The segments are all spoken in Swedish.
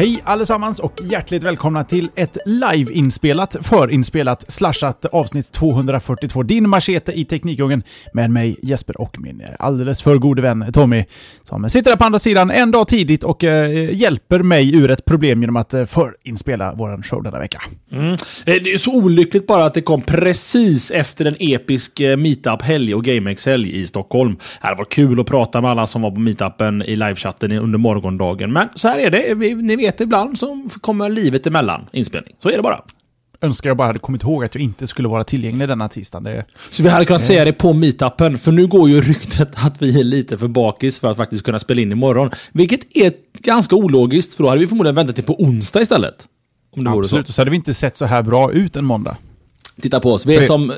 Hej allesammans och hjärtligt välkomna till ett live-inspelat, förinspelat, slashat avsnitt 242. Din machete i Teknikungen med mig Jesper och min eh, alldeles för gode vän Tommy som sitter där på andra sidan en dag tidigt och eh, hjälper mig ur ett problem genom att eh, förinspela våran show denna vecka. Mm. Eh, det är så olyckligt bara att det kom precis efter en episk eh, meetup-helg och GameX-helg i Stockholm. Det var kul att prata med alla som var på meetupen i livechatten under morgondagen, men så här är det. Ni vet vet ibland så kommer livet emellan inspelning. Så är det bara. Önskar jag bara hade kommit ihåg att jag inte skulle vara tillgänglig denna tisdag. Det... Så vi hade kunnat säga det på meetupen, för nu går ju ryktet att vi är lite för bakis för att faktiskt kunna spela in imorgon. Vilket är ganska ologiskt, för då hade vi förmodligen väntat till på onsdag istället. Om det Absolut, så. så hade vi inte sett så här bra ut en måndag. Titta på oss, vi är som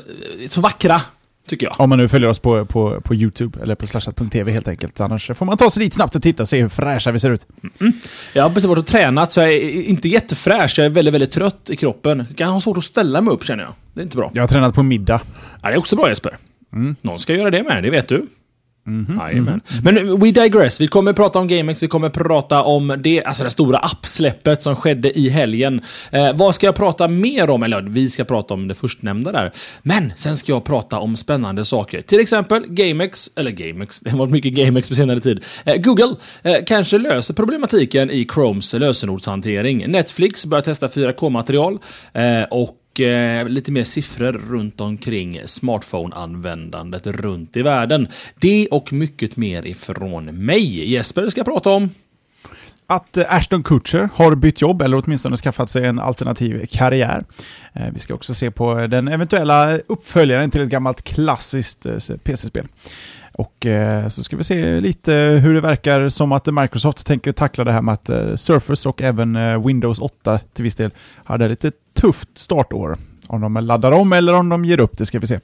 så vackra Tycker jag. Om man nu följer oss på, på, på YouTube eller på slashat.tv helt enkelt. Annars får man ta sig dit snabbt och titta och se hur fräscha vi ser ut. Mm. Jag har precis varit och tränat så jag är inte jättefräsch. Jag är väldigt, väldigt trött i kroppen. Jag kan ha svårt att ställa mig upp känner jag. Det är inte bra. Jag har tränat på middag. Ja, det är också bra Jesper. Mm. Någon ska göra det med, det vet du. Mm -hmm, mm -hmm. Men we digress. Vi kommer prata om GameX, vi kommer prata om det, alltså det stora appsläppet som skedde i helgen. Eh, vad ska jag prata mer om? Eller vi ska prata om det förstnämnda där. Men sen ska jag prata om spännande saker. Till exempel GameX, eller GameX, det har varit mycket GameX på senare tid. Eh, Google eh, kanske löser problematiken i Chromes lösenordshantering. Netflix börjar testa 4K-material eh, och och eh, lite mer siffror runt omkring smartphone-användandet runt i världen. Det och mycket mer ifrån mig. Jesper ska prata om att eh, Ashton Kutcher har bytt jobb, eller åtminstone skaffat sig en alternativ karriär. Eh, vi ska också se på den eventuella uppföljaren till ett gammalt klassiskt eh, PC-spel. Och så ska vi se lite hur det verkar som att Microsoft tänker tackla det här med att Surface och även Windows 8 till viss del hade lite tufft startår. Om de laddar om eller om de ger upp, det ska vi se.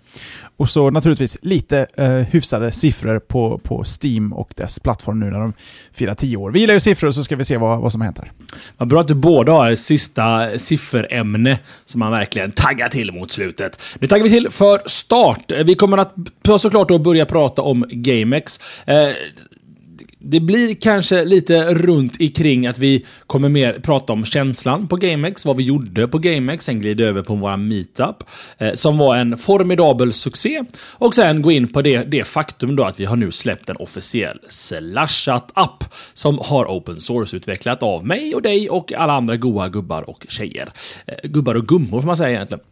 Och så naturligtvis lite eh, hyfsade siffror på, på Steam och dess plattform nu när de firar tio år. Vi gillar ju siffror så ska vi se vad, vad som har hänt här. Vad bra att du båda har ett sista sifferämne som man verkligen taggar till mot slutet. Nu taggar vi till för start. Vi kommer att såklart då börja prata om GameX. Eh, det blir kanske lite runt ikring att vi kommer mer prata om känslan på GameX, vad vi gjorde på GameX, sen glider över på våra meetup, eh, som var en formidabel succé. Och sen gå in på det, det faktum då att vi har nu släppt en officiell slashat-app som har open source-utvecklat av mig och dig och alla andra goa gubbar och tjejer. Eh, gubbar och gummor får man säga egentligen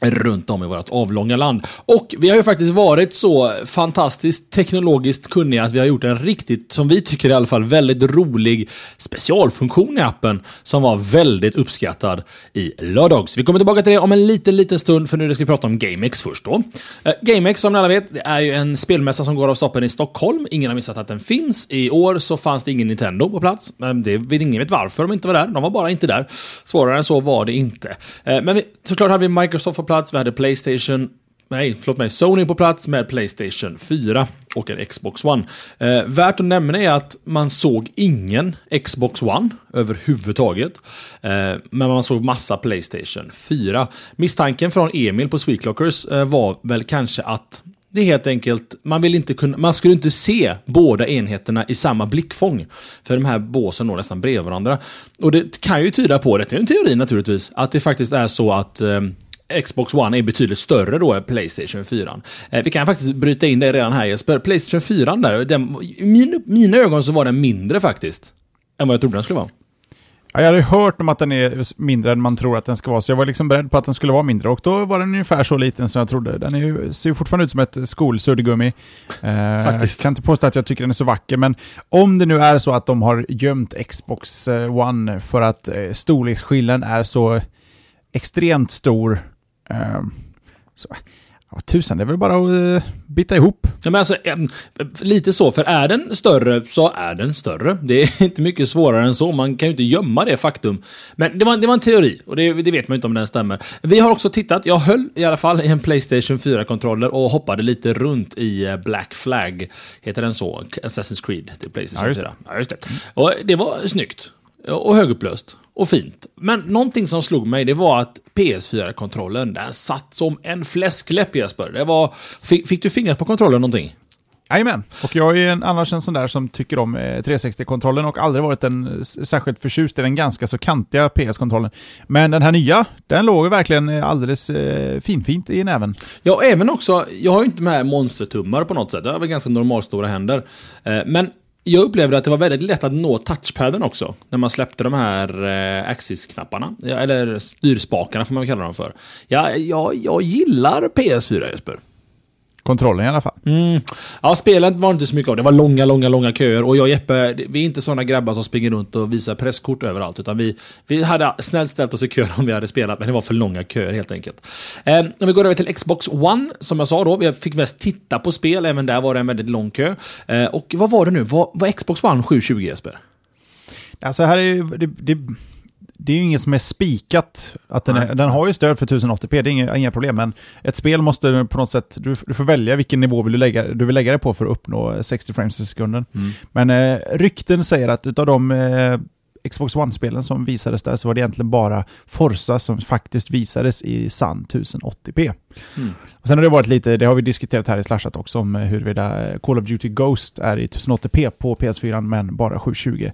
runt om i vårt avlånga land. Och vi har ju faktiskt varit så fantastiskt teknologiskt kunniga att vi har gjort en riktigt, som vi tycker i alla fall, väldigt rolig specialfunktion i appen som var väldigt uppskattad i lördags. Vi kommer tillbaka till det om en liten, liten stund för nu ska vi prata om GameX först då. Eh, GameX, som ni alla vet, det är ju en spelmässa som går av stapeln i Stockholm. Ingen har missat att den finns. I år så fanns det ingen Nintendo på plats. Men det, ingen vet varför de inte var där. De var bara inte där. Svårare än så var det inte. Eh, men vi, såklart hade vi Microsoft på plats, vi hade Playstation, nej, förlåt mig, Sony på plats med Playstation 4 och en Xbox One. Eh, värt att nämna är att man såg ingen Xbox One överhuvudtaget. Eh, men man såg massa Playstation 4. Misstanken från Emil på Sweetlockers eh, var väl kanske att det är helt enkelt, man vill inte kunna, man skulle inte se båda enheterna i samma blickfång. För de här båsen når nästan bredvid varandra. Och det kan ju tyda på, det är en teori naturligtvis, att det faktiskt är så att eh, Xbox One är betydligt större då än Playstation 4. Eh, vi kan faktiskt bryta in det redan här Jesper. Playstation 4 där, den, i min, mina ögon så var den mindre faktiskt. Än vad jag trodde den skulle vara. Ja, jag hade hört om att den är mindre än man tror att den ska vara, så jag var liksom beredd på att den skulle vara mindre. Och då var den ungefär så liten som jag trodde. Den är ju, ser ju fortfarande ut som ett skolsuddgummi. Eh, Faktiskt. Jag kan inte påstå att jag tycker den är så vacker, men om det nu är så att de har gömt Xbox eh, One för att eh, storleksskillnaden är så extremt stor så, Ja, tusan, det är väl bara att uh, bita ihop. Ja, men alltså, lite så, för är den större så är den större. Det är inte mycket svårare än så. Man kan ju inte gömma det faktum. Men det var, det var en teori och det, det vet man inte om den stämmer. Vi har också tittat, jag höll i alla fall i en Playstation 4-kontroller och hoppade lite runt i eh, Black Flag. Heter den så? Assassin's Creed till Playstation ja, 4. Ja, just det. Och det var snyggt. Och högupplöst. Och fint. Men någonting som slog mig, det var att PS4-kontrollen, den satt som en fläskläpp Jesper. Det var... Fick, fick du fingret på kontrollen någonting? Jajamän, och jag är en, annars en sån där som tycker om 360-kontrollen och aldrig varit en särskilt förtjust i den ganska så kantiga PS-kontrollen. Men den här nya, den låg verkligen alldeles eh, finfint i näven. Ja, även också, jag har ju inte med monstertummar på något sätt, jag har väl ganska normalstora händer. Eh, men jag upplevde att det var väldigt lätt att nå touchpaden också. När man släppte de här eh, axis-knapparna. Eller styrspakarna får man kalla dem för. Ja, jag, jag gillar PS4 Jesper. Kontrollen i alla fall. Mm. Ja, spelet var inte så mycket av. Det var långa, långa, långa köer. Och jag och Jeppe, vi är inte sådana grabbar som springer runt och visar presskort överallt. Utan vi, vi hade snällt ställt oss i kö om vi hade spelat, men det var för långa köer helt enkelt. Eh, om vi går över till Xbox One, som jag sa då. Vi fick mest titta på spel, även där var det en väldigt lång kö. Eh, och vad var det nu? Var, var Xbox One 720 Jesper? Alltså här är det, det det är ju inget som är spikat. Att den, är, den har ju stöd för 1080p, det är inga, inga problem. Men ett spel måste på något sätt, du, du får välja vilken nivå vill du, lägga, du vill lägga det på för att uppnå 60 frames i sekunden. Mm. Men eh, rykten säger att utav de eh, Xbox One-spelen som visades där så var det egentligen bara Forza som faktiskt visades i sann 1080p. Mm. Och sen har det varit lite, det har vi diskuterat här i Slashat också, om huruvida Call of Duty Ghost är i 1080p på PS4 men bara 720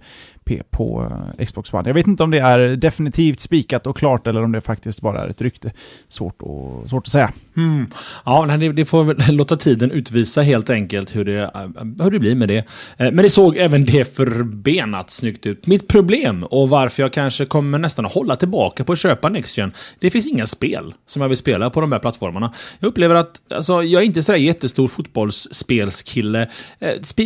p på eh, Xbox One. Jag vet inte om det är definitivt spikat och klart eller om det faktiskt bara är ett rykte. Svårt, och, svårt att säga. Mm. Ja, det, det får väl låta tiden utvisa helt enkelt hur det, eh, hur det blir med det. Eh, men det såg även det förbenat snyggt ut. Mitt problem och varför jag kanske kommer nästan att hålla tillbaka på att köpa NextGen, det finns inga spel som jag vill spela på de här plattformarna. Jag upplever att, alltså, jag är inte sådär jättestor fotbollsspelskille.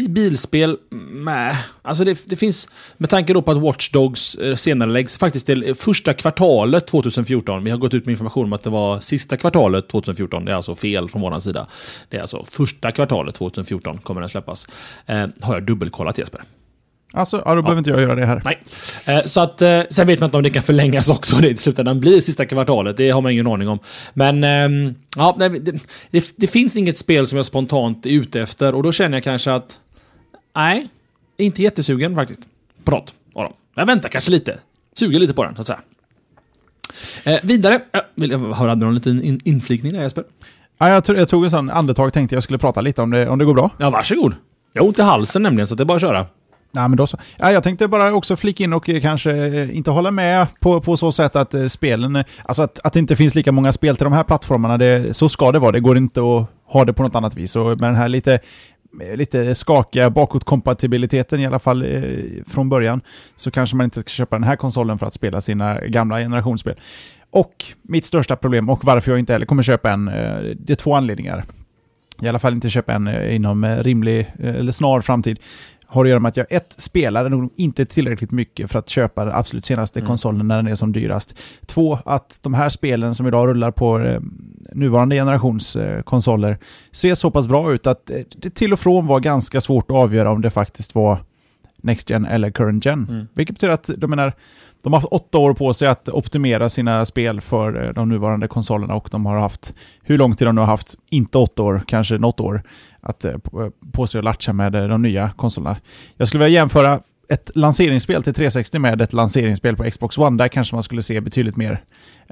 Bilspel, mm, nej. Alltså det, det finns, med tanke då på att Watch Dogs eh, senare läggs faktiskt till första kvartalet 2014. Vi har gått ut med information om att det var sista kvartalet 2014. Det är alltså fel från vår sida. Det är alltså första kvartalet 2014 kommer den släppas. Eh, har jag dubbelkollat Jesper. Alltså, ja, då behöver inte jag göra det här. Nej. Eh, så att, eh, sen vet man inte om det kan förlängas också. Det i slutändan blir sista kvartalet. Det har man ingen aning om. Men, eh, ja, det, det, det, finns inget spel som jag spontant är ute efter. Och då känner jag kanske att, nej, inte jättesugen faktiskt på något av dem. Jag väntar kanske lite. Suger lite på den, så att säga. Eh, vidare. Jag vill höra någon liten in inflikning där Jesper? Ja, jag, jag tog en sån andetag tänkte jag skulle prata lite om det, om det går bra. Ja, varsågod. Jag har ont i halsen nämligen, så det är bara att köra. Nej, men då så. Ja, jag tänkte bara också flika in och kanske inte hålla med på, på så sätt att eh, spelen, alltså att, att det inte finns lika många spel till de här plattformarna, det, så ska det vara. Det går inte att ha det på något annat vis. Och med den här lite lite skakiga bakåtkompatibiliteten i alla fall eh, från början, så kanske man inte ska köpa den här konsolen för att spela sina gamla generationsspel. Och mitt största problem, och varför jag inte heller kommer köpa en, eh, det är två anledningar. I alla fall inte köpa en eh, inom eh, rimlig eh, eller snar framtid har att göra med att jag ett, spelar nog inte tillräckligt mycket för att köpa den absolut senaste mm. konsolen när den är som dyrast. Två, att de här spelen som idag rullar på eh, nuvarande generations eh, konsoler ser så pass bra ut att eh, det till och från var ganska svårt att avgöra om det faktiskt var Next Gen eller Current Gen. Mm. Vilket betyder att de, menar, de har haft åtta år på sig att optimera sina spel för eh, de nuvarande konsolerna och de har haft, hur lång tid de nu har haft, inte åtta år, kanske något år, att eh, på sig att latcha med eh, de nya konsolerna. Jag skulle vilja jämföra ett lanseringsspel till 360 med ett lanseringsspel på Xbox One. Där kanske man skulle se betydligt mer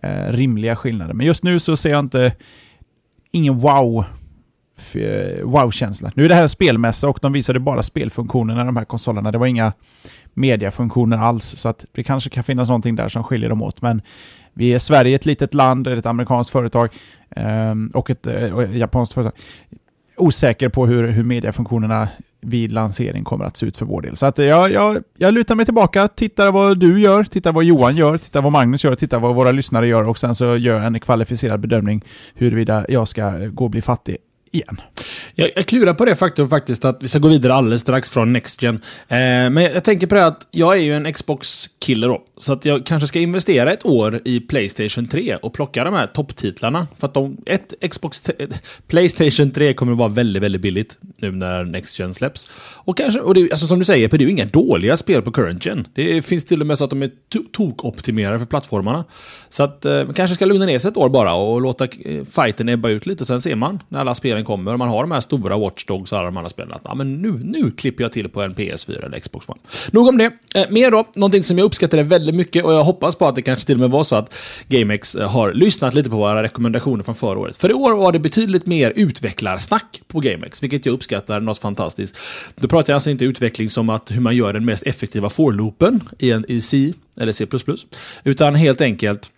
eh, rimliga skillnader. Men just nu så ser jag inte ingen wow wow-känsla. Nu är det här en spelmässa och de visade bara spelfunktionerna i de här konsolerna. Det var inga mediafunktioner alls, så att det kanske kan finnas någonting där som skiljer dem åt. Men vi är Sverige ett litet land, ett amerikanskt företag ehm, eh, och ett japanskt företag osäker på hur, hur mediafunktionerna vid lansering kommer att se ut för vår del. Så att eh, jag, jag, jag lutar mig tillbaka, tittar vad du gör, tittar vad Johan gör, tittar vad Magnus gör, tittar vad våra lyssnare gör och sen så gör jag en kvalificerad bedömning huruvida jag ska gå och bli fattig igen. Jag, jag klurar på det faktum faktiskt att vi ska gå vidare alldeles strax från NextGen. Eh, men jag, jag, tänker på det att jag är ju en Xbox kille då. Så att jag kanske ska investera ett år i Playstation 3 och plocka de här topptitlarna. För att de, ett Xbox, Playstation 3 kommer att vara väldigt, väldigt billigt nu när NextGen släpps. Och kanske, och det, alltså som du säger, det är ju inga dåliga spel på Current Gen. Det finns till och med så att de är tok-optimerade för plattformarna. Så att man eh, kanske ska lugna ner sig ett år bara och låta eh, fighten ebba ut lite. Sen ser man när alla spelen kommer och man har de här stora WatchDogs och alla de andra spelen att ja, men nu, nu klipper jag till på en PS4 eller Xbox One. Nog om det. Eh, mer då, någonting som jag uppskattade väldigt mycket och jag hoppas på att det kanske till och med var så att GameX eh, har lyssnat lite på våra rekommendationer från förra året. För i år var det betydligt mer utvecklarsnack på GameX, vilket jag uppskattar något fantastiskt. Då pratar jag alltså inte utveckling som att hur man gör den mest effektiva for-loopen i, i C eller C++, utan helt enkelt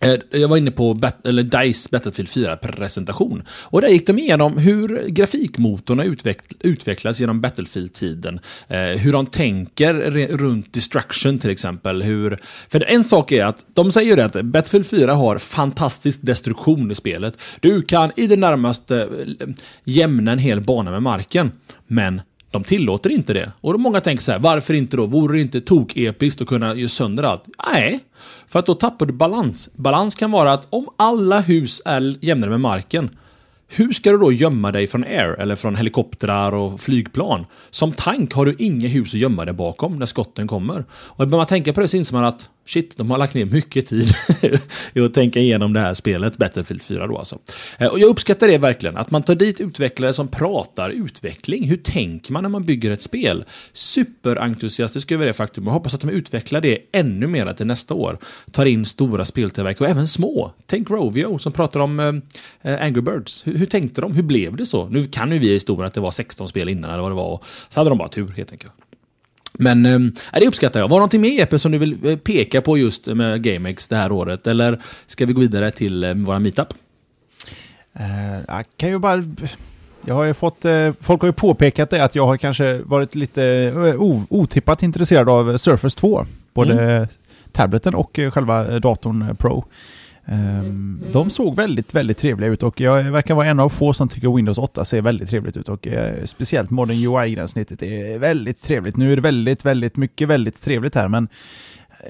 Eh, jag var inne på Bat eller DICE Battlefield 4-presentation. Och där gick de igenom hur grafikmotorn utveck utvecklas genom Battlefield-tiden. Eh, hur de tänker runt Destruction till exempel. Hur... För en sak är att de säger ju att Battlefield 4 har fantastisk destruktion i spelet. Du kan i det närmaste eh, jämna en hel bana med marken. Men de tillåter inte det. Och många tänker så här, varför inte då? Vore det inte tok-episkt att kunna göra sönder allt? Nej, för att då tappar du balans. Balans kan vara att om alla hus är jämnare med marken, hur ska du då gömma dig från air eller från helikoptrar och flygplan? Som tank har du inga hus att gömma dig bakom när skotten kommer. Och börjar man tänka på det så inser man att shit, de har lagt ner mycket tid i att tänka igenom det här spelet, Battlefield 4 då alltså. Eh, och jag uppskattar det verkligen, att man tar dit utvecklare som pratar utveckling. Hur tänker man när man bygger ett spel? Superentusiastisk över det faktum. och hoppas att de utvecklar det ännu mer till nästa år. Tar in stora speltillverkare och även små. Tänk Rovio som pratar om eh, eh, Angry Birds. Hur, hur, tänkte de? Hur blev det så? Nu kan ju vi i historien att det var 16 spel innan eller vad det var. Så hade de bara tur helt enkelt. Men äh, det uppskattar jag. Var det någonting mer Jeppe som du vill eh, peka på just med GameX det här året? Eller ska vi gå vidare till äh, våra meetup? Uh, jag kan ju bara... Jag har ju fått... Folk har ju påpekat det att jag har kanske varit lite otippat intresserad av Surface 2. Både mm. tableten och själva datorn Pro. Um, de såg väldigt, väldigt trevliga ut och jag verkar vara en av få som tycker Windows 8 ser väldigt trevligt ut och uh, speciellt Modern UI-gränssnittet är väldigt trevligt. Nu är det väldigt, väldigt mycket väldigt trevligt här men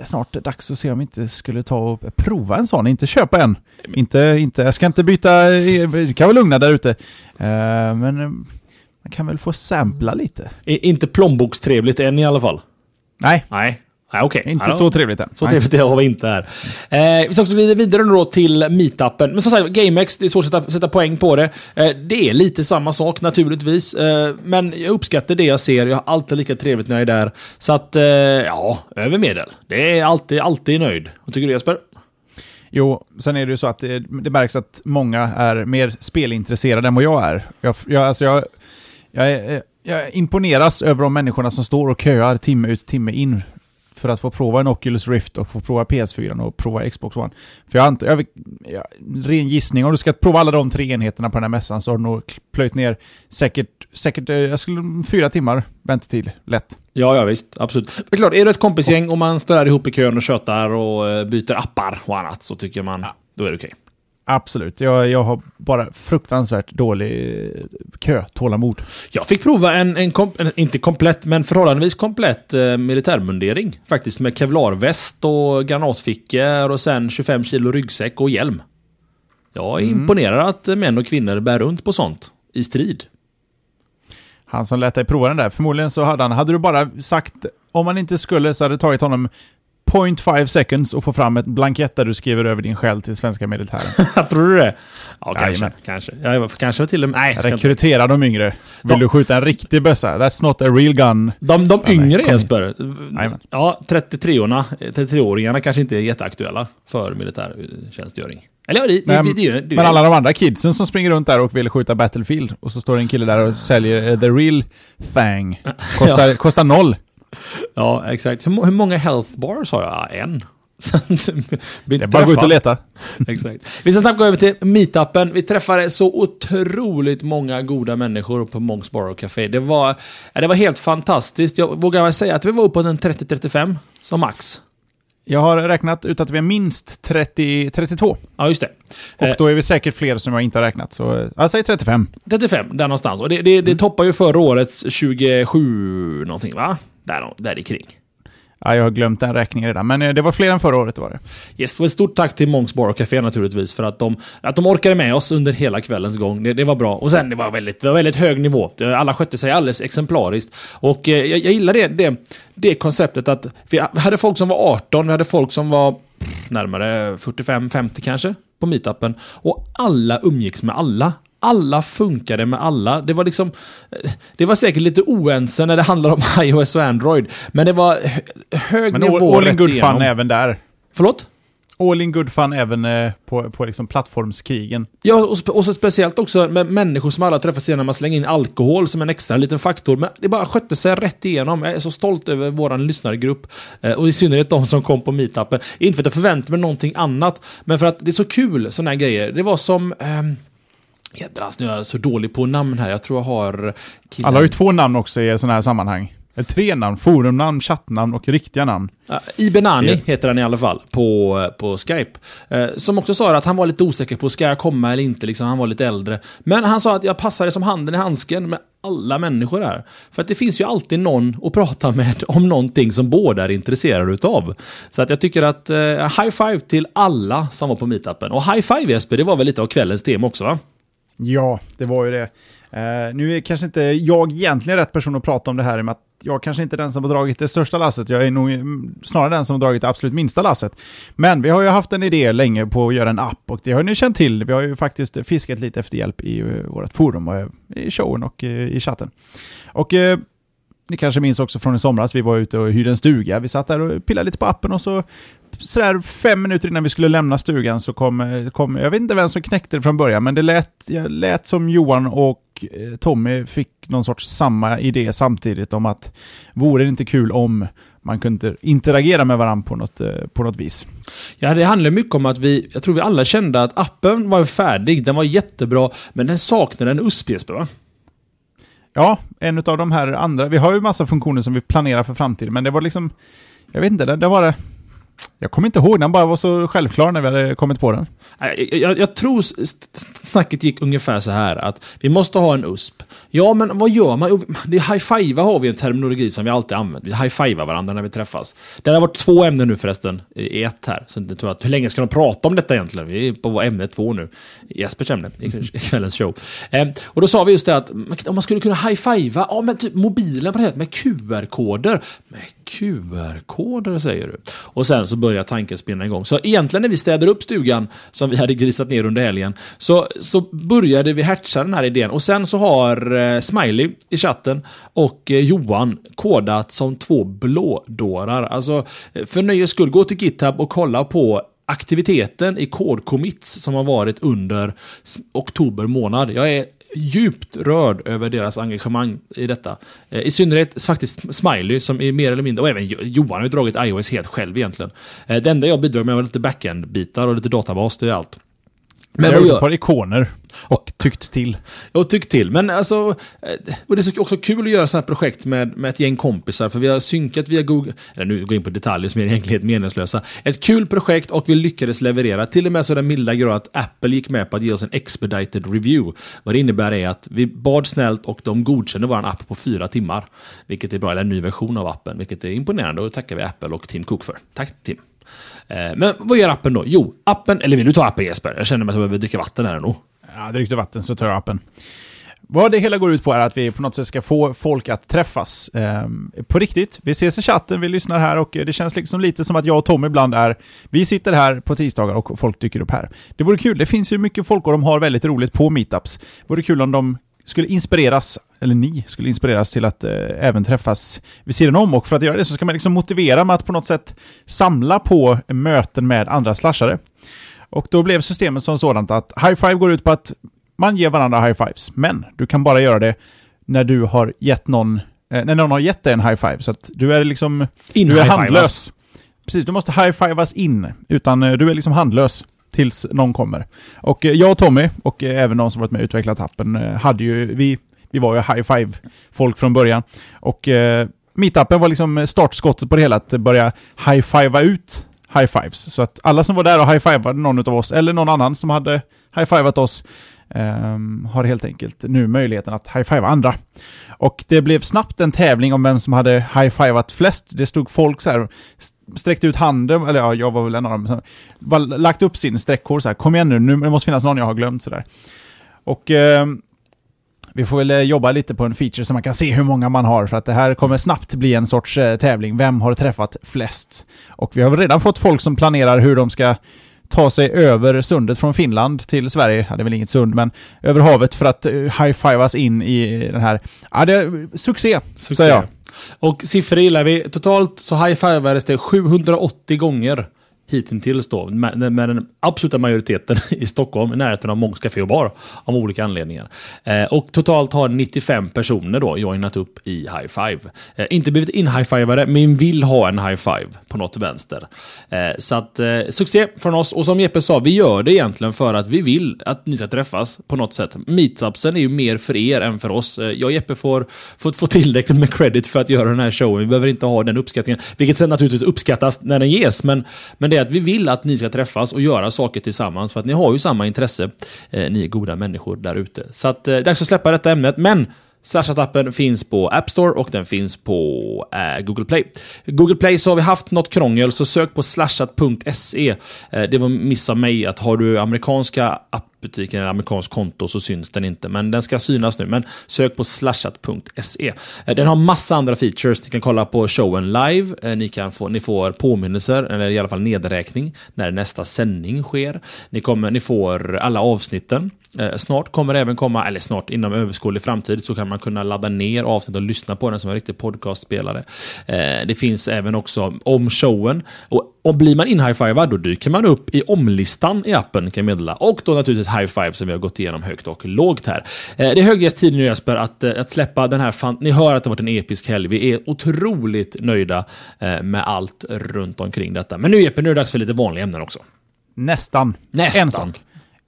snart dags att se om vi inte skulle ta och prova en sån, inte köpa en. Inte, inte, jag ska inte byta, du kan vara lugna där ute. Uh, men man kan väl få sampla lite. Inte plånbokstrevligt än i alla fall? Nej. Nej. Ah, okay. Inte alltså, så trevligt än. Så Nej. trevligt har vi inte här. Eh, vi ska också vidare då till meetupen. Men som sagt, GameX, det är svårt att sätta, sätta poäng på det. Eh, det är lite samma sak naturligtvis. Eh, men jag uppskattar det jag ser. Jag har alltid lika trevligt när jag är där. Så att, eh, ja, över medel. Det är alltid, alltid nöjd. Vad tycker du Jesper? Jo, sen är det ju så att det, det märks att många är mer spelintresserade än vad jag är. Jag, jag, alltså jag, jag, är, jag imponeras över de människorna som står och köar timme ut timme in för att få prova en Oculus Rift och få prova PS4 och prova Xbox One. För jag antar, jag, jag, ren gissning, om du ska prova alla de tre enheterna på den här mässan så har du nog plöjt ner säkert, säkert eh, jag skulle, fyra timmar väntetid, lätt. Ja, ja visst. Absolut. Men klart, är du ett kompisgäng och man står ihop i kön och tjötar och eh, byter appar och annat så tycker man, ja. då är det okej. Okay. Absolut. Jag, jag har bara fruktansvärt dålig eh, kö, tålamod. Jag fick prova en, en, kom, en inte komplett, men förhållandevis komplett eh, militärmundering. Faktiskt med kevlarväst och granatfickor och sen 25 kilo ryggsäck och hjälm. Jag är mm. imponerad att män och kvinnor bär runt på sånt i strid. Han som lät dig prova den där, förmodligen så hade han, hade du bara sagt om man inte skulle så hade det tagit honom 0.5 seconds och få fram ett blankett där du skriver över din själ till svenska militären. Tror du det? Ja, kanske. Jajamän. Kanske. Ja, kanske till och med... Nej, Rekrytera de yngre. Vill de... du skjuta en riktig bössa? That's not a real gun. De, de yngre Jesper. Ja, 33-åringarna 33 kanske inte är jätteaktuella för militärtjänstgöring. Eller ja, det, Nej, det, det, det, Men alla de andra kidsen som springer runt där och vill skjuta Battlefield och så står det en kille där och säljer uh, the real thang. Kostar, ja. kostar noll. Ja, exakt. Hur, hur många health bars har jag? En. det är bara att gå ut och leta. Exakt. Vi ska snabbt gå över till meetupen. Vi träffade så otroligt många goda människor på Monks Bar och Café. Det var, det var helt fantastiskt. Jag vågar säga att vi var uppe på en 30-35 som max. Jag har räknat ut att vi är minst 30, 32. Ja, just det. Och eh, då är vi säkert fler som jag inte har räknat. Så jag säger 35. 35, där någonstans. Och det, det, det mm. toppar ju förra årets 27 någonting, va? Där, där i kring. Ja, jag har glömt den räkningen redan, men eh, det var fler än förra året. Var det. Yes, och ett stort tack till Monks Bar och Café naturligtvis för att de, att de orkade med oss under hela kvällens gång. Det, det var bra. Och sen, det var väldigt, det var väldigt hög nivå. Alla skötte sig alldeles exemplariskt. Och eh, jag, jag gillar det, det, det konceptet att vi hade folk som var 18, vi hade folk som var närmare 45-50 kanske på meetupen. Och alla umgicks med alla alla funkade med alla. Det var liksom... Det var säkert lite oense när det handlar om iOS och Android. Men det var hög men nivå all, all in good igenom. fun även där. Förlåt? All in good fun även eh, på, på liksom plattformskrigen. Ja, och, och så speciellt också med människor som alla träffas igen när man slänger in alkohol som en extra liten faktor. Men det bara skötte sig rätt igenom. Jag är så stolt över vår lyssnargrupp. Eh, och i synnerhet de som kom på meetupen. Inte för att jag förväntade mig någonting annat, men för att det är så kul sådana här grejer. Det var som... Ehm, Jädrans, nu är jag så dålig på namn här. Jag tror jag har... Killen. Alla har ju två namn också i sådana här sammanhang. Tre namn, forumnamn, chattnamn och riktiga namn. Ja, Ibenani yeah. heter han i alla fall på, på Skype. Eh, som också sa att han var lite osäker på ska jag komma eller inte, liksom, han var lite äldre. Men han sa att jag passade som handen i handsken med alla människor här. För att det finns ju alltid någon att prata med om någonting som båda är intresserade utav. Så att jag tycker att eh, high five till alla som var på meetupen. Och high five Jesper, det var väl lite av kvällens tema också va? Ja, det var ju det. Uh, nu är kanske inte jag egentligen rätt person att prata om det här i och med att jag kanske inte är den som har dragit det största lasset. Jag är nog mm, snarare den som har dragit det absolut minsta lasset. Men vi har ju haft en idé länge på att göra en app och det har ni känt till. Vi har ju faktiskt fiskat lite efter hjälp i eh, vårt forum och i showen och i chatten. Och ni kanske minns också från i somras, vi var ute och hyrde en stuga. Vi satt där och pillade lite på appen och så sådär fem minuter innan vi skulle lämna stugan så kom, kom jag vet inte vem som knäckte det från början, men det lät, lät som Johan och eh, Tommy fick någon sorts samma idé samtidigt om att vore det inte kul om man kunde interagera med varandra på något, eh, på något vis. Ja, det handlar mycket om att vi, jag tror vi alla kände att appen var färdig, den var jättebra, men den saknade en USP, va? Ja, en av de här andra. Vi har ju massa funktioner som vi planerar för framtiden, men det var liksom... Jag vet inte, det, det var det... Jag kommer inte ihåg, den bara var så självklar när vi hade kommit på den. Jag, jag, jag tror snacket gick ungefär så här att vi måste ha en USP. Ja, men vad gör man? Det high-fiva har vi en terminologi som vi alltid använder. Vi high-fivar varandra när vi träffas. Det har varit två ämnen nu förresten i ett här. Så jag tror att, hur länge ska de prata om detta egentligen? Vi är på ämne två nu. Jespers ämne i kvällens show. Eh, och då sa vi just det att om man skulle kunna high-fiva, ja men typ mobilen på det här med QR-koder. Med QR-koder säger du. Och sen så börjar tanken spinna igång. Så egentligen när vi städade upp stugan, som vi hade grisat ner under helgen, så, så började vi hatcha den här idén. Och sen så har Eh, Smiley i chatten och eh, Johan kodat som två blådårar. Alltså, eh, för nöjes skull, gå till GitHub och kolla på aktiviteten i kodcommits som har varit under oktober månad. Jag är djupt rörd över deras engagemang i detta. I synnerhet faktiskt Smiley som är mer eller mindre, och även Johan har ju dragit iOS helt själv egentligen. Det enda jag bidrar med är lite backend-bitar och lite databas, det är allt. Men jag har gjort ett par ikoner och tyckt till. Och tyckt till. Men alltså, eh, och det är också kul att göra sådana här projekt med, med ett gäng kompisar. För vi har synkat via Google, eller nu går jag in på detaljer som är egentligen meningslösa. Ett kul projekt och vi lyckades leverera. Till och med så den milda grad att Apple gick med på att ge oss en expedited review. Vad det innebär är att vi bad snällt och de godkände vår app på fyra timmar. Vilket är bra, eller en ny version av appen. Vilket är imponerande och det tackar vi Apple och Tim Cook för. Tack Tim. Eh, men vad gör appen då? Jo, appen, eller vill du ta appen Jesper? Jag känner mig att jag behöver dricka vatten här ändå. Ja, drick du vatten så tar jag appen. Vad det hela går ut på är att vi på något sätt ska få folk att träffas. Eh, på riktigt. Vi ses i chatten, vi lyssnar här och det känns liksom lite som att jag och Tom ibland är... Vi sitter här på tisdagar och folk dyker upp här. Det vore kul. Det finns ju mycket folk och de har väldigt roligt på meetups. Det vore kul om de skulle inspireras, eller ni skulle inspireras till att eh, även träffas vid sidan om. Och för att göra det så ska man liksom motivera med att på något sätt samla på möten med andra slashare. Och då blev systemet som sådant att high five går ut på att man ger varandra high fives, men du kan bara göra det när du har gett någon, eh, när någon har gett dig en high five. Så att du är liksom, in du är handlös. Precis, du måste high fivas in, utan eh, du är liksom handlös tills någon kommer. Och eh, jag och Tommy, och eh, även de som varit med och utvecklat appen, eh, hade ju, vi, vi var ju high five-folk från början. Och eh, meetupen var liksom startskottet på det hela, att börja high-fivea ut high fives. Så att alla som var där och high-fivade någon av oss, eller någon annan som hade high-fivat oss, ehm, har helt enkelt nu möjligheten att high-fiva andra. Och det blev snabbt en tävling om vem som hade high-fivat flest. Det stod folk så här, sträckte ut handen, eller ja, jag var väl en av dem, så, bara lagt upp sin streckkod så här, kom igen nu, nu det måste finnas någon jag har glömt sådär. Och ehm, vi får väl eh, jobba lite på en feature så man kan se hur många man har, för att det här kommer snabbt bli en sorts eh, tävling. Vem har träffat flest? Och vi har redan fått folk som planerar hur de ska ta sig över sundet från Finland till Sverige. Ja, det är väl inget sund, men över havet för att uh, high-fivas in i den här... Ja, det är succé, Succé. säger jag. Och siffror gillar vi. Totalt så high-fivades det 780 gånger hittills då, med, med den absoluta majoriteten i Stockholm, i närheten av Mångs Café och Bar, av olika anledningar. Eh, och totalt har 95 personer då joinat upp i High Five. Eh, inte blivit in-high-fivade, men vill ha en high-five på något vänster. Eh, så att, eh, succé från oss. Och som Jeppe sa, vi gör det egentligen för att vi vill att ni ska träffas på något sätt. Meetupsen är ju mer för er än för oss. Eh, jag och Jeppe får, får få tillräckligt med credit för att göra den här showen. Vi behöver inte ha den uppskattningen, vilket sen naturligtvis uppskattas när den ges, men, men det är att vi vill att ni ska träffas och göra saker tillsammans, för att ni har ju samma intresse. Eh, ni är goda människor där ute. Så att, eh, dags att släppa detta ämnet, men Slashat-appen finns på App Store och den finns på eh, Google Play. Google Play så har vi haft något krångel, så sök på slashat.se. Eh, det var miss av mig att har du amerikanska butiken, eller amerikanskt konto så syns den inte, men den ska synas nu. Men sök på slashat.se. Eh, den har massa andra features. Ni kan kolla på showen live, eh, ni, kan få, ni får påminnelser, eller i alla fall nedräkning, när nästa sändning sker. Ni, kommer, ni får alla avsnitten. Eh, snart kommer det även komma, eller snart inom överskådlig framtid, så kan man kunna ladda ner avsnitt och lyssna på den som en riktig podcastspelare. Eh, det finns även också om showen. Och, och blir man in-high-fivad, då dyker man upp i omlistan i appen, kan jag meddela. Och då naturligtvis high-five som vi har gått igenom högt och lågt här. Eh, det är hög tid nu Jesper att, att släppa den här, fan ni hör att det har varit en episk helg. Vi är otroligt nöjda med allt runt omkring detta. Men nu Jeppe, nu är det dags för lite vanliga ämnen också. Nästan. Nästan. En sak.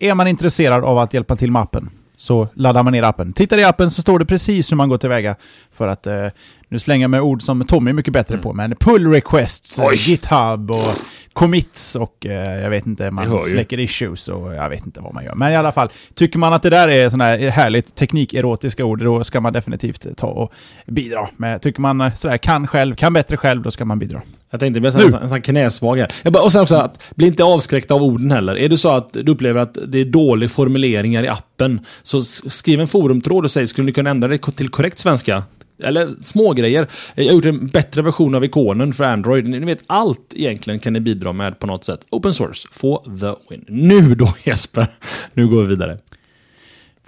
Är man intresserad av att hjälpa till med appen så laddar man ner appen. Tittar i appen så står det precis hur man går tillväga för att eh, nu slänger jag med ord som Tommy är mycket bättre på, men pull requests, eh, Oj. GitHub och commits och eh, jag vet inte, man släcker issues och jag vet inte vad man gör. Men i alla fall, tycker man att det där är sådana här härligt teknikerotiska ord, då ska man definitivt ta och bidra. Men tycker man sådär kan själv, kan bättre själv, då ska man bidra. Jag tänkte en sån här knäsvag bara, och sen också, att, bli inte avskräckt av orden heller. Är det så att du upplever att det är dåliga formuleringar i appen, så skriv en forumtråd och säg, skulle ni kunna ändra det till korrekt svenska? Eller små grejer. Jag har gjort en bättre version av ikonen för Android. Ni vet, allt egentligen kan ni bidra med på något sätt. Open source, få the win. Nu då Jesper! Nu går vi vidare.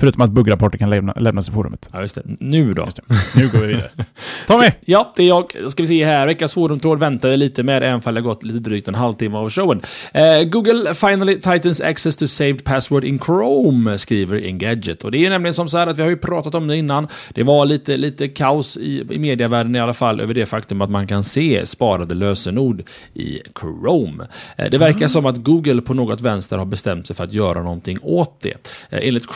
Förutom att buggrapporter kan lämna, lämnas i forumet. Ja, just det. Nu då. Nu går vi vidare. Tommy! Ja, det är jag. Ska vi se här. Veckans forumtråd väntar jag lite med, även om det gått lite drygt en halvtimme av showen. Eh, Google finally tightens access to saved password in Chrome, skriver Engadget. Och det är nämligen som så här att vi har ju pratat om det innan. Det var lite, lite kaos i, i medievärlden i alla fall över det faktum att man kan se sparade lösenord i Chrome. Eh, det verkar som att Google på något vänster har bestämt sig för att göra någonting åt det. Eh, enligt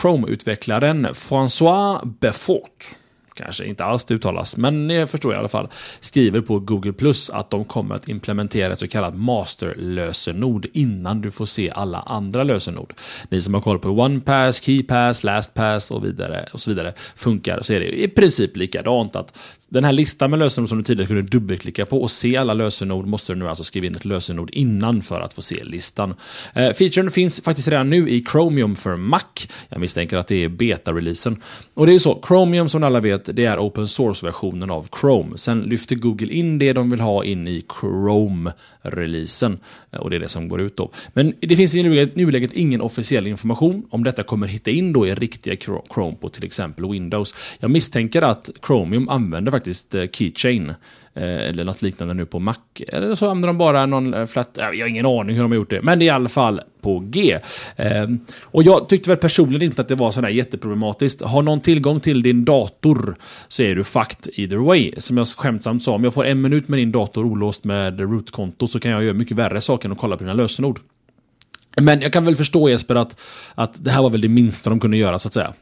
utvecklaren François Beaufort kanske inte alls det uttalas, men jag förstår i alla fall, skriver på Google Plus att de kommer att implementera ett så kallat masterlösenord innan du får se alla andra lösenord. Ni som har koll på OnePass, KeyPass, LastPass och, vidare, och så vidare funkar så är det i princip likadant. att Den här listan med lösenord som du tidigare kunde dubbelklicka på och se alla lösenord måste du nu alltså skriva in ett lösenord innan för att få se listan. Eh, featuren finns faktiskt redan nu i Chromium för Mac. Jag misstänker att det är beta-releasen. Och det är så, Chromium som alla vet, det är open source-versionen av Chrome. Sen lyfter Google in det de vill ha in i Chrome-releasen. Eh, och det är det som går ut då. Men det finns i nuläget, ingen officiell information om detta kommer hitta in då i riktiga Chrome på till exempel Windows. Jag misstänker att Chromium använder faktiskt eh, Keychain Eh, eller något liknande nu på Mac. Eller så använder de bara någon eh, flat... Jag har ingen aning hur de har gjort det, men det är i alla fall på G. Ehm, och jag tyckte väl personligen inte att det var sådär jätteproblematiskt. Har någon tillgång till din dator så är du fucked either way. Som jag skämtsamt sa, om jag får en minut med din dator olåst med root-konto så kan jag göra mycket värre saker än att kolla på dina lösenord. Men jag kan väl förstå Jesper att, att det här var väl det minsta de kunde göra så att säga.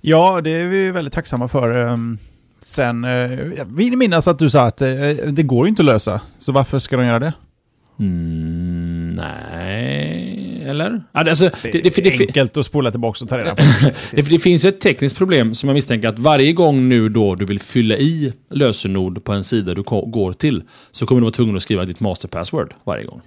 Ja, det är vi väldigt tacksamma för. Ehm, Sen, eh, jag vill minnas att du sa att eh, det går ju inte att lösa. Så varför ska de göra det? Mm, nej, eller? Alltså, det, det, det, det är enkelt att spola tillbaka och ta reda på. det, det finns ett tekniskt problem som jag misstänker att varje gång nu då du vill fylla i lösenord på en sida du går till så kommer du vara tvungen att skriva ditt masterpassword varje gång.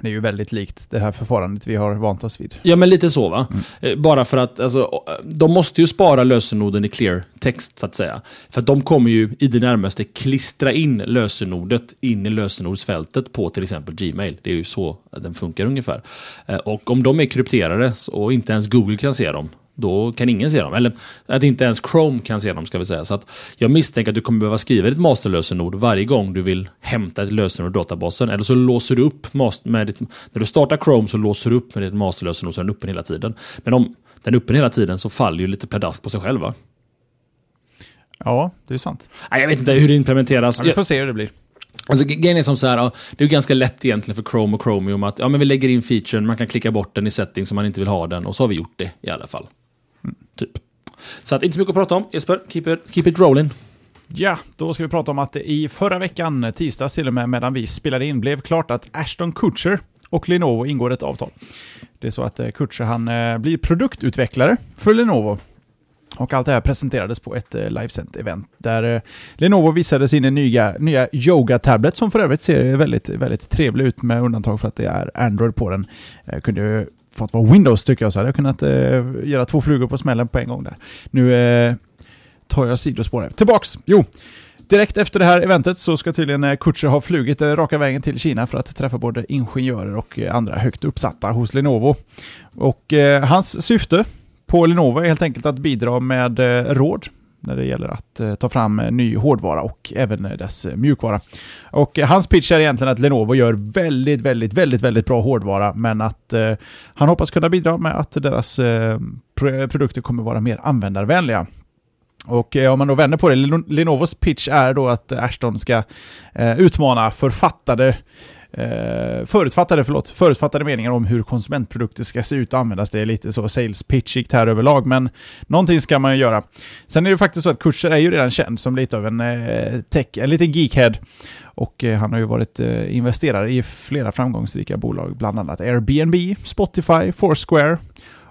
Det är ju väldigt likt det här förfarandet vi har vant oss vid. Ja, men lite så va. Mm. Eh, bara för att alltså, de måste ju spara lösenordet i clear text så att säga. För att de kommer ju i det närmaste klistra in lösenordet in i lösenordsfältet på till exempel Gmail. Det är ju så den funkar ungefär. Eh, och om de är krypterade och inte ens Google kan se dem, då kan ingen se dem. Eller att inte ens Chrome kan se dem, ska vi säga. Så att jag misstänker att du kommer behöva skriva ditt masterlösenord varje gång du vill hämta ett lösenord ur databasen. Eller så låser du upp med ditt, När du startar Chrome så låser du upp med ditt masterlösenord så är den öppen hela tiden. Men om den är öppen hela tiden så faller ju lite pladask på sig själv, va? Ja, det är sant. Jag vet inte hur det implementeras. Ja, vi får se hur det blir. Alltså grejen är som så här, det är ganska lätt egentligen för Chrome och Chromium att ja, men vi lägger in featuren, man kan klicka bort den i settings om man inte vill ha den och så har vi gjort det i alla fall. Så att inte så mycket att prata om. Jesper, keep it, keep it rolling. Ja, då ska vi prata om att det i förra veckan, tisdag till och med, medan vi spelade in, blev klart att Ashton Kutcher och Lenovo ingår ett avtal. Det är så att eh, Kutcher han eh, blir produktutvecklare för Lenovo. Och allt det här presenterades på ett eh, livesänt event där eh, Lenovo visade sin nya, nya Yoga-tablet som för övrigt ser väldigt, väldigt trevlig ut med undantag för att det är Android på den. Jag kunde fått vara Windows tycker jag så hade jag kunnat eh, göra två flugor på smällen på en gång där. Nu eh, tar jag sidospår här. Tillbaks! Jo, direkt efter det här eventet så ska tydligen eh, Kutcher ha flugit raka vägen till Kina för att träffa både ingenjörer och andra högt uppsatta hos Lenovo. Och eh, hans syfte på Lenovo är helt enkelt att bidra med eh, råd när det gäller att eh, ta fram eh, ny hårdvara och även dess mjukvara. Och hans pitch är egentligen att Lenovo gör väldigt, väldigt, väldigt, väldigt bra hårdvara, men att han hoppas kunna bidra med att deras produkter kommer vara mer användarvänliga. Och om man då vänder på det, Lenovos pitch är då att Ashton ska utmana författade eh, förutfattade, förlåt, förutfattade meningar om hur konsumentprodukter ska se ut och användas. Det är lite så sales pitchigt här överlag, men någonting ska man ju göra. Sen är det faktiskt så att Kurser är ju redan känd som lite av en eh, tech, en liten geekhead. Och eh, han har ju varit eh, investerare i flera framgångsrika bolag, bland annat Airbnb, Spotify, Foursquare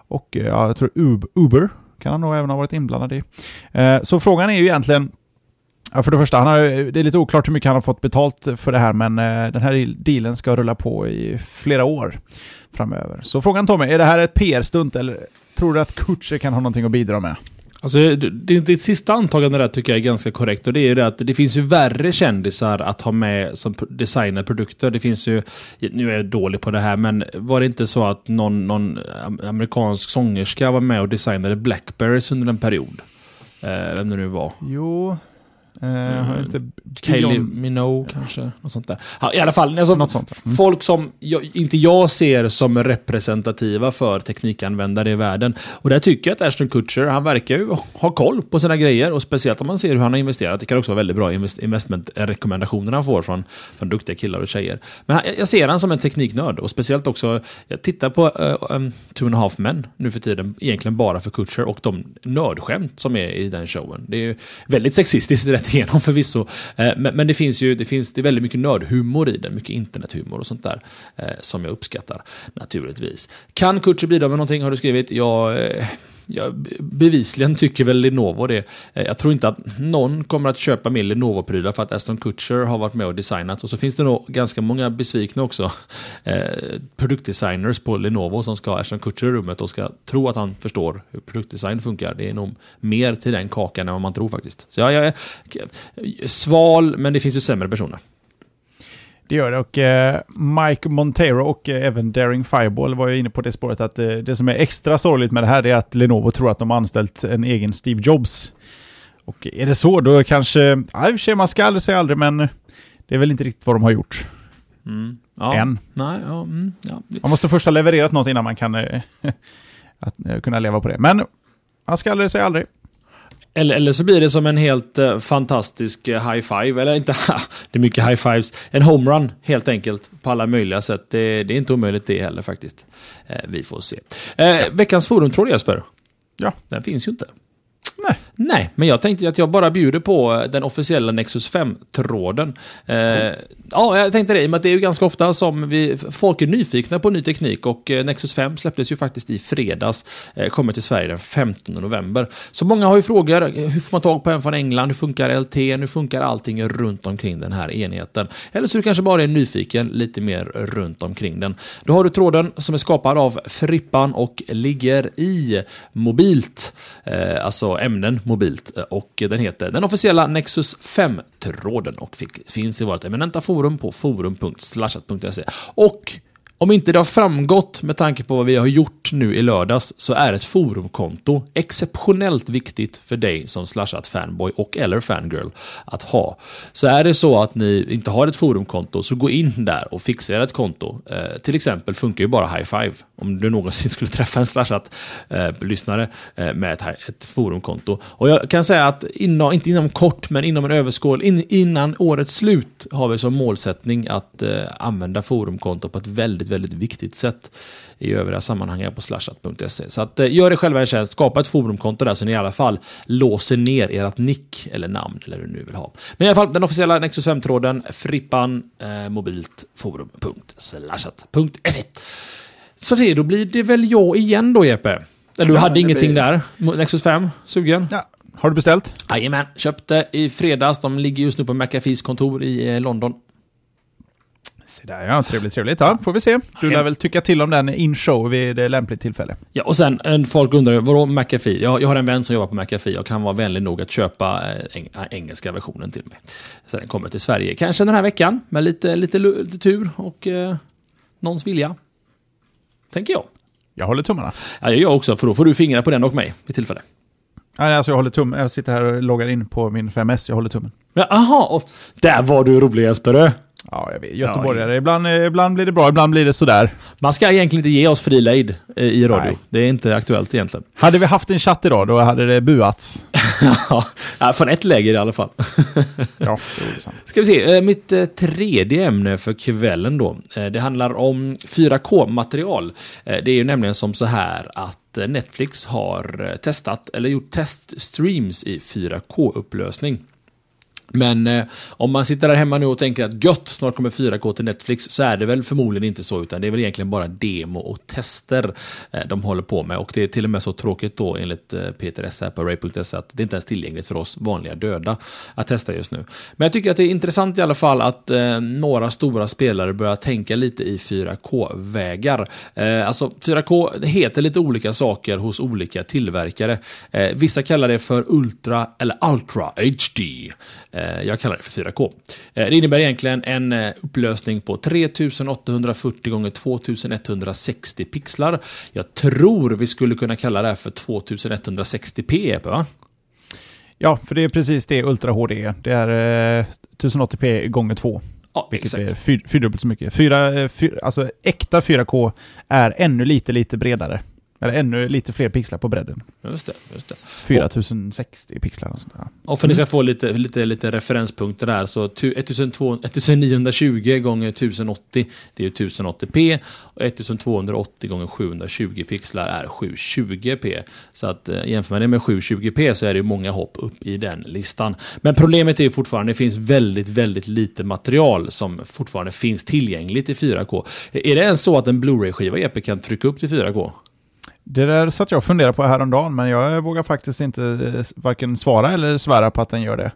och eh, jag tror Uber kan han nog även ha varit inblandad i. Eh, så frågan är ju egentligen Ja, för det första, han har, det är lite oklart hur mycket han har fått betalt för det här, men eh, den här dealen ska rulla på i flera år framöver. Så frågan Tommy, är det här ett PR-stunt eller tror du att Kutcher kan ha någonting att bidra med? Alltså, ditt sista antagande där tycker jag är ganska korrekt. Och det är ju det att det finns ju värre kändisar att ha med som designar produkter. Det finns ju, nu är jag dålig på det här, men var det inte så att någon, någon amerikansk sångerska var med och designade Blackberries under en period? Eh, vem det nu var. Jo, Uh, mm. inte Kylie Minogue kanske? Något sånt där. I alla fall, alltså, Något sånt. Mm. folk som jag, inte jag ser som representativa för teknikanvändare i världen. Och där tycker jag att Ashton Kutcher, han verkar ju ha koll på sina grejer. Och speciellt om man ser hur han har investerat. Det kan också vara väldigt bra invest investmentrekommendationer han får från, från duktiga killar och tjejer. Men jag, jag ser han som en tekniknörd. Och speciellt också, jag tittar på uh, um, Two and a Half Men nu för tiden. Egentligen bara för Kutcher och de nördskämt som är i den showen. Det är väldigt sexistiskt rätt igenom förvisso. Eh, men, men det finns ju det finns, det är väldigt mycket nördhumor i den, mycket internethumor och sånt där. Eh, som jag uppskattar naturligtvis. Kan Kutcher bidra med någonting har du skrivit? Jag eh, Ja, jag bevisligen tycker väl Lenovo det. Eh, jag tror inte att någon kommer att köpa mer Lenovo-prylar för att Aston Kutcher har varit med och designat. Och så finns det nog ganska många besvikna också eh, produktdesigners på Lenovo som ska ha Aston Kutcher i rummet och ska tro att han förstår hur produktdesign funkar. Det är nog mer till den kakan än vad man tror faktiskt. Så jag, jag är sval, men det finns ju sämre personer. Det gör det och eh, Mike Montero och eh, även Daring Fireball var ju inne på det spåret att eh, det som är extra sorgligt med det här är att Lenovo tror att de har anställt en egen Steve Jobs. Och är det så då kanske, ja i och för sig man ska aldrig säga aldrig men det är väl inte riktigt vad de har gjort. Mm. Ja. Än. Nej, ja, mm, ja. Man måste först ha levererat något innan man kan äh, att, äh, kunna leva på det. Men man ska aldrig säga aldrig. Eller, eller så blir det som en helt uh, fantastisk uh, high five, eller inte, det är mycket high fives. En homerun helt enkelt på alla möjliga sätt. Det, det är inte omöjligt det heller faktiskt. Uh, vi får se. Ja. Veckans forumtråd Jesper. Ja. Den finns ju inte. Nej. Nej, men jag tänkte att jag bara bjuder på eh, den officiella Nexus 5-tråden. Eh, ja, jag tänkte det, i och med att det är ju ganska ofta som vi, folk är nyfikna på ny teknik och eh, Nexus 5 släpptes ju faktiskt i fredags, eh, kommer till Sverige den 15 november. Så många har ju frågor, eh, hur får man tag på en från England, hur funkar LT, hur funkar allting runt omkring den här enheten? Eller så du kanske bara är nyfiken lite mer runt omkring den. Då har du tråden som är skapad av Frippan och ligger i mobilt, eh, alltså ämnen mobilt. Eh, och den heter den officiella Nexus 5-tråden och finns i vårt eminenta forum på forum.slashat.se. Och om inte det har framgått med tanke på vad vi har gjort nu i lördags så är ett forumkonto exceptionellt viktigt för dig som slashat fanboy och eller fangirl att ha. Så är det så att ni inte har ett forumkonto så gå in där och fixa er ett konto. Eh, till exempel funkar ju bara high five om du någonsin skulle träffa en slashat eh, lyssnare eh, med ett, ett forumkonto. Och jag kan säga att inom, inte inom kort men inom en överskåd in, innan årets slut har vi som målsättning att eh, använda forumkonto på ett väldigt väldigt, väldigt viktigt sätt i övriga sammanhang på slashat.se. Så att, eh, gör er själva en tjänst, skapa ett forumkonto där så ni i alla fall låser ner ert nick eller namn eller hur ni nu vill ha. Men i alla fall den officiella Nexus 5-tråden, frippan, eh, mobilt, forum.slashat.se. Så se, då blir det väl jag igen då Jeppe? Eller du ja, hade ingenting blir... där? Nexus 5? Sugen? Ja. Har du beställt? Jajamän, köpte i fredags. De ligger just nu på McAfees kontor i eh, London. Se där ja, trevligt, trevligt. Ja, får vi se. Du lär väl tycka till om den in-show vid lämpligt tillfälle. Ja, och sen en folk undrar, vadå McAfee? Jag, jag har en vän som jobbar på McAfee och kan vara vänlig nog att köpa eh, eng, engelska versionen till mig. Så den kommer till Sverige, kanske den här veckan, med lite, lite, lite tur och eh, någons vilja. Tänker jag. Jag håller tummarna. Ja, jag också, för då får du fingra på den och mig vid tillfälle. Nej, alltså jag håller tummen. Jag sitter här och loggar in på min 5S. Jag håller tummen. Jaha, där var du rolig Jesper. Ja, jag vet. Göteborgare. Ja, ibland, ibland blir det bra, ibland blir det sådär. Man ska egentligen inte ge oss fri lejd eh, i radio. Nej. Det är inte aktuellt egentligen. Hade vi haft en chatt idag, då hade det buats. ja, från ett läger i alla fall. ja, det sant. Ska vi se, eh, mitt eh, tredje ämne för kvällen då. Det handlar om 4K-material. Det är ju nämligen som så här att Netflix har testat, eller gjort teststreams i 4K-upplösning. Men eh, om man sitter där hemma nu och tänker att gött, snart kommer 4K till Netflix, så är det väl förmodligen inte så, utan det är väl egentligen bara demo och tester eh, de håller på med. Och det är till och med så tråkigt då, enligt eh, Peter S. på Ray.se, att det inte ens är tillgängligt för oss vanliga döda att testa just nu. Men jag tycker att det är intressant i alla fall att eh, några stora spelare börjar tänka lite i 4K-vägar. Eh, alltså, 4K det heter lite olika saker hos olika tillverkare. Eh, vissa kallar det för Ultra eller Ultra HD. Eh, jag kallar det för 4K. Eh, det innebär egentligen en eh, upplösning på 3840 x 2160 pixlar. Jag tror vi skulle kunna kalla det här för 2160p, va? Ja, för det är precis det Ultra HD är. Det är 1080p gånger 2. Ja, vilket exakt. är fyrdubbelt så mycket. Fyra, fyr, alltså äkta 4K är ännu lite, lite bredare. Eller ännu lite fler pixlar på bredden. Just det. Just det. 4060 pixlar. Och, sånt där. och för att ni ska mm. få lite, lite, lite referenspunkter där, så 1920 gånger 1080 det är 1080p. Och 1280 gånger 720 pixlar är 720p. Så att eh, jämför man det med 720p så är det många hopp upp i den listan. Men problemet är fortfarande att det finns väldigt, väldigt lite material som fortfarande finns tillgängligt i 4K. Är det ens så att en Blu-ray-skiva EP kan trycka upp till 4K? Det där satt jag och funderade på häromdagen, men jag vågar faktiskt inte eh, varken svara eller svära på att den gör det.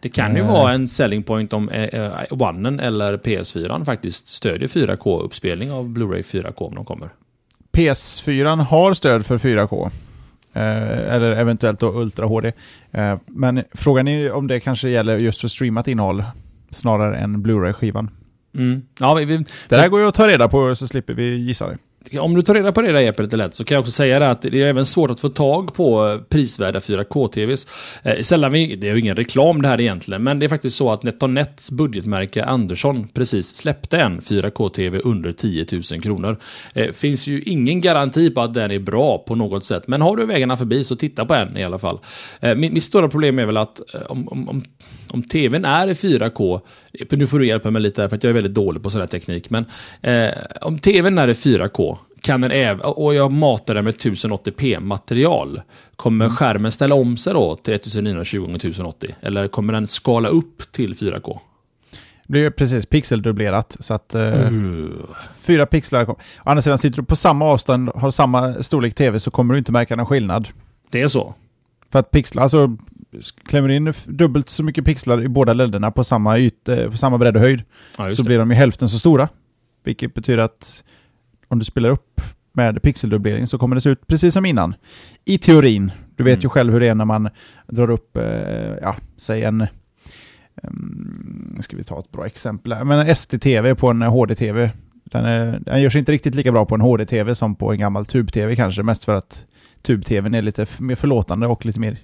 Det kan ju uh, vara en selling point om uh, Onen eller PS4 faktiskt stödjer 4K-uppspelning av Blu-ray 4K om de kommer. PS4 har stöd för 4K. Uh, eller eventuellt då Ultra HD. Men frågan är om det kanske gäller just för streamat innehåll snarare än Blu-ray-skivan. Mm. Ja, vi, vi, det där går ju att ta reda på så slipper vi gissa det. Om du tar reda på det där Jeppe lite lätt så kan jag också säga det att det är även svårt att få tag på eh, prisvärda 4K-TVs. Eh, sällan vi, det är ju ingen reklam det här egentligen, men det är faktiskt så att NetOnNets budgetmärke Andersson precis släppte en 4K-TV under 10 000 kronor. Eh, finns ju ingen garanti på att den är bra på något sätt, men har du vägarna förbi så titta på en i alla fall. Eh, mitt, mitt stora problem är väl att eh, om, om, om, om TVn är i 4K, nu får du hjälpa mig lite här för att jag är väldigt dålig på sån här teknik, men eh, om TVn är i 4K kan den även, och jag matar den med 1080p-material. Kommer Mm. skärmen ställa om sig då till 1920 x 1080? Eller kommer den skala upp till 4K? Det blir precis pixeldubblerat. Så att eh, Uh. fyra pixlar. Å andra sidan sitter du på samma avstånd, har samma storlek tv så kommer du inte märka någon skillnad. Det är så? För att pixlar, alltså klämmer in dubbelt så mycket pixlar i båda ledderna på samma, yt, eh, på samma bredd och höjd Ja, så det. blir de ju hälften så stora. Vilket betyder att om du spelar upp med pixeldubblering så kommer det se ut precis som innan. I teorin. Du vet Mm. ju själv hur det är när man drar upp, eh, ja, säg en... Um, ska vi ta ett bra exempel här. Men en ST-TV på en HD-TV. Den, är, den görs inte riktigt lika bra på en HD-TV som på en gammal tub-TV kanske. Mest för att tub-TVn är lite mer förlåtande och lite mer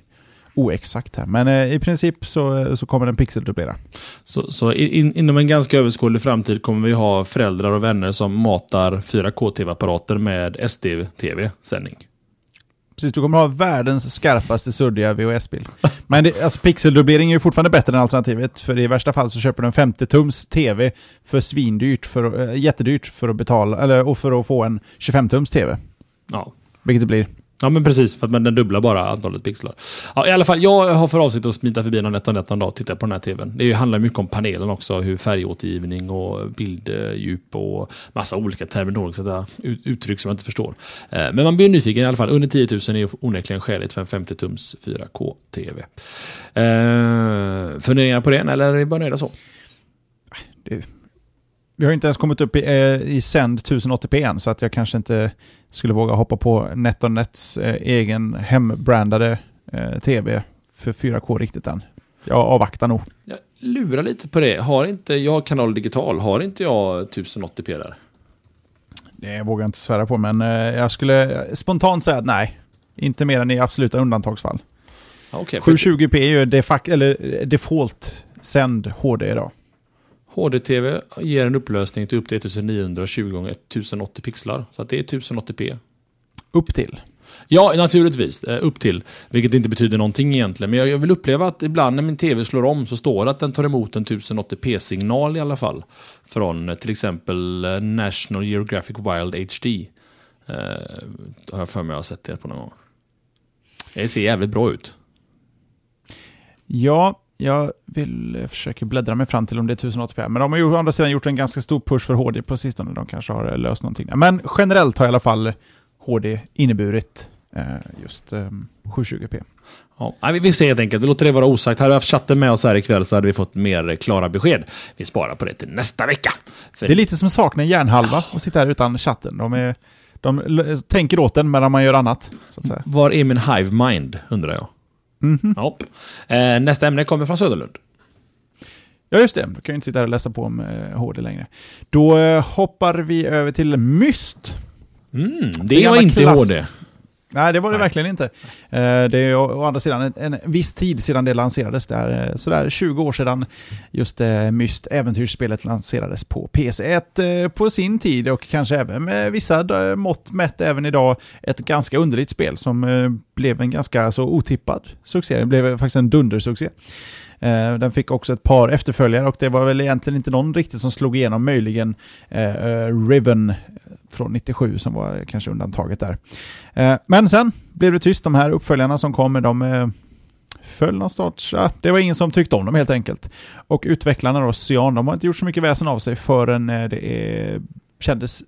oexakt här. Men eh, i princip så, så kommer den pixeldubblera. Så, så in, inom en ganska överskådlig framtid kommer vi ha föräldrar och vänner som matar 4K-TV-apparater med SD-TV-sändning. Precis, du kommer ha världens skarpaste suddiga VHS-bild. Men det, alltså, pixeldubblering är ju fortfarande bättre än alternativet, för i värsta fall så köper du en 50-tums TV för svindyrt, för, äh, jättedyrt för att betala, eller och för att få en 25-tums TV. Ja. Vilket det blir. Ja, men precis. För att man, den dubblar bara antalet pixlar. Ja, I alla fall, jag har för avsikt att smita förbi någon nätt och nätt dag och titta på den här tvn. Det handlar mycket om panelen också. Hur färgåtergivning och bilddjup och massa olika terminologiska uttryck som jag inte förstår. Eh, men man blir nyfiken i alla fall. Under 10 000 är ju onekligen skäligt för en 50-tums 4K-TV. Eh, funderingar på det, eller är vi bara nöjda så? Vi har inte ens kommit upp i, eh, i sänd 1080p än, så att jag kanske inte skulle våga hoppa på NetOnNets eh, egen hembrandade eh, TV för 4K riktigt än. Jag avvaktar nog. Jag lurar lite på det. Har inte jag kanal digital? Har inte jag 1080p där? Det vågar jag inte svära på, men eh, jag skulle spontant säga att nej. Inte mer än i absoluta undantagsfall. För 720p är ju eh, default sänd HD idag. HD-TV ger en upplösning till upp till 1920 gånger 1080 pixlar. Så att det är 1080p. Upp till. Ja, naturligtvis. eh, Upp till. Vilket inte betyder någonting egentligen. Men jag- vill uppleva att ibland när min TV slår om så står det att den tar emot en 1080p-signal i alla fall. Från eh, till exempel eh, National Geographic Wild HD. Eh, har jag för mig att jag har sett det på någon gång. Det ser jävligt bra ut. Ja, jag vill eh, försöka bläddra mig fram till om det är 1080p. Men de har ju å andra sidan gjort en ganska stor push för HD på sistone. De kanske har eh, löst någonting. Men generellt har i alla fall HD inneburit eh, just eh, 720p. Ja, vi- ser helt enkelt. Vi låter det vara osagt. Hade vi haft chatten med oss här ikväll så hade vi fått mer klara besked. Vi sparar på det till nästa vecka. För Det är lite som att sakna en hjärnhalva och sitta här utan chatten. De, är, de tänker åt den medan man gör annat. Att. Var är min hive mind, undrar jag. Mhm. Ja. Eh, nästa ämne kommer från Söderlund. Ja, just det. Då kan jag inte sitta här och läsa på om eh, HD längre. Då eh, hoppar vi över till Myst. Mm, Det det var inte klass- HD. Nej, det var det Nej. verkligen inte. Eh, Det är å andra sidan en, en viss tid sedan det lanserades. Där, eh, sådär 20 år sedan just eh, Myst, äventyrsspelet, lanserades på PC. Ett på sin tid och kanske även med vissa mått mätt även idag ett ganska underligt spel som blev en ganska så otippad succé. Det blev faktiskt en dundersuccé. Den fick också ett par efterföljare och det var väl egentligen inte någon riktigt som slog igenom, möjligen eh, Riven från 97 som var kanske undantaget där. Eh, men sen blev det tyst. De här uppföljarna som kom, de eh, föll någonstans. Ja, det var ingen som tyckte om dem helt enkelt. Och utvecklarna då, Cyan, de har inte gjort så mycket väsen av sig förrän eh, det är, kändes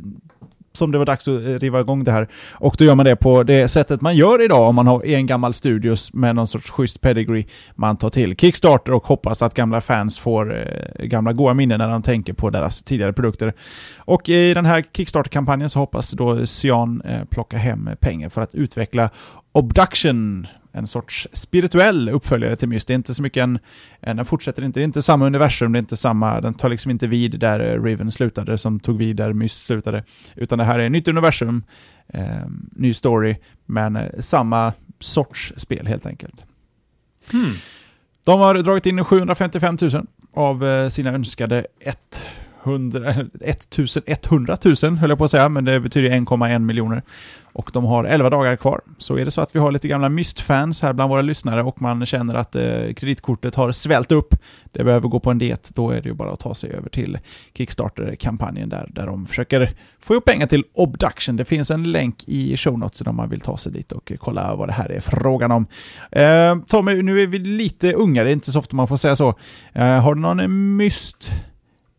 som det var dags att eh, riva igång det här. Och då gör man det på det sättet man gör idag om man har en gammal studios med någon sorts schysst pedigree. Man tar till Kickstarter och hoppas att gamla fans får eh, gamla goa minnen när de tänker på deras tidigare produkter. Och i den här Kickstarter-kampanjen så hoppas då Cyan eh, plocka hem pengar för att utveckla Obduction, en sorts spirituell uppföljare till Myst. Det är inte så mycket en, en den fortsätter inte, det är inte samma universum, det är inte samma, den tar liksom inte vid där eh, Riven slutade, som tog vid där Myst slutade. Utan det här är ett nytt universum, eh, ny story, men eh, samma sorts spel helt enkelt. Hmm. De har dragit in 755 000 av eh, sina önskade 100, 1100 000 höll jag på att säga, men det betyder 1,1 miljoner. Och de har 11 dagar kvar. Så är det så att vi har lite gamla Myst-fans här bland våra lyssnare och man känner att eh, kreditkortet har svällt upp, det behöver gå på en diet, då är det ju bara att ta sig över till Kickstarter-kampanjen där, där de försöker få ihop pengar till Obduction. Det finns en länk i show notes om man vill ta sig dit och kolla vad det här är frågan om. Eh, Tommy, nu är vi lite unga, det är inte så ofta man får säga så. Eh, har du någon Myst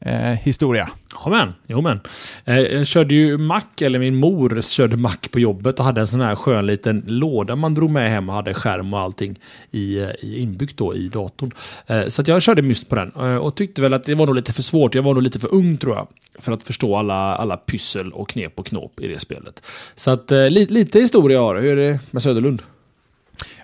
eh, historia. Amen. Jo, men. Eh, jag körde ju Mac, eller min mor körde Mac på jobbet och hade en sån här skön liten låda man drog med hem och hade skärm och allting i, eh, i inbyggt då i datorn. Eh, så att jag körde Myst på den eh, och tyckte väl att det var nog lite för svårt. Jag var nog lite för ung tror jag. För att förstå alla, alla pyssel och knep och knåp i det spelet. Så att eh, li, lite historia har Hur är det med Söderlund?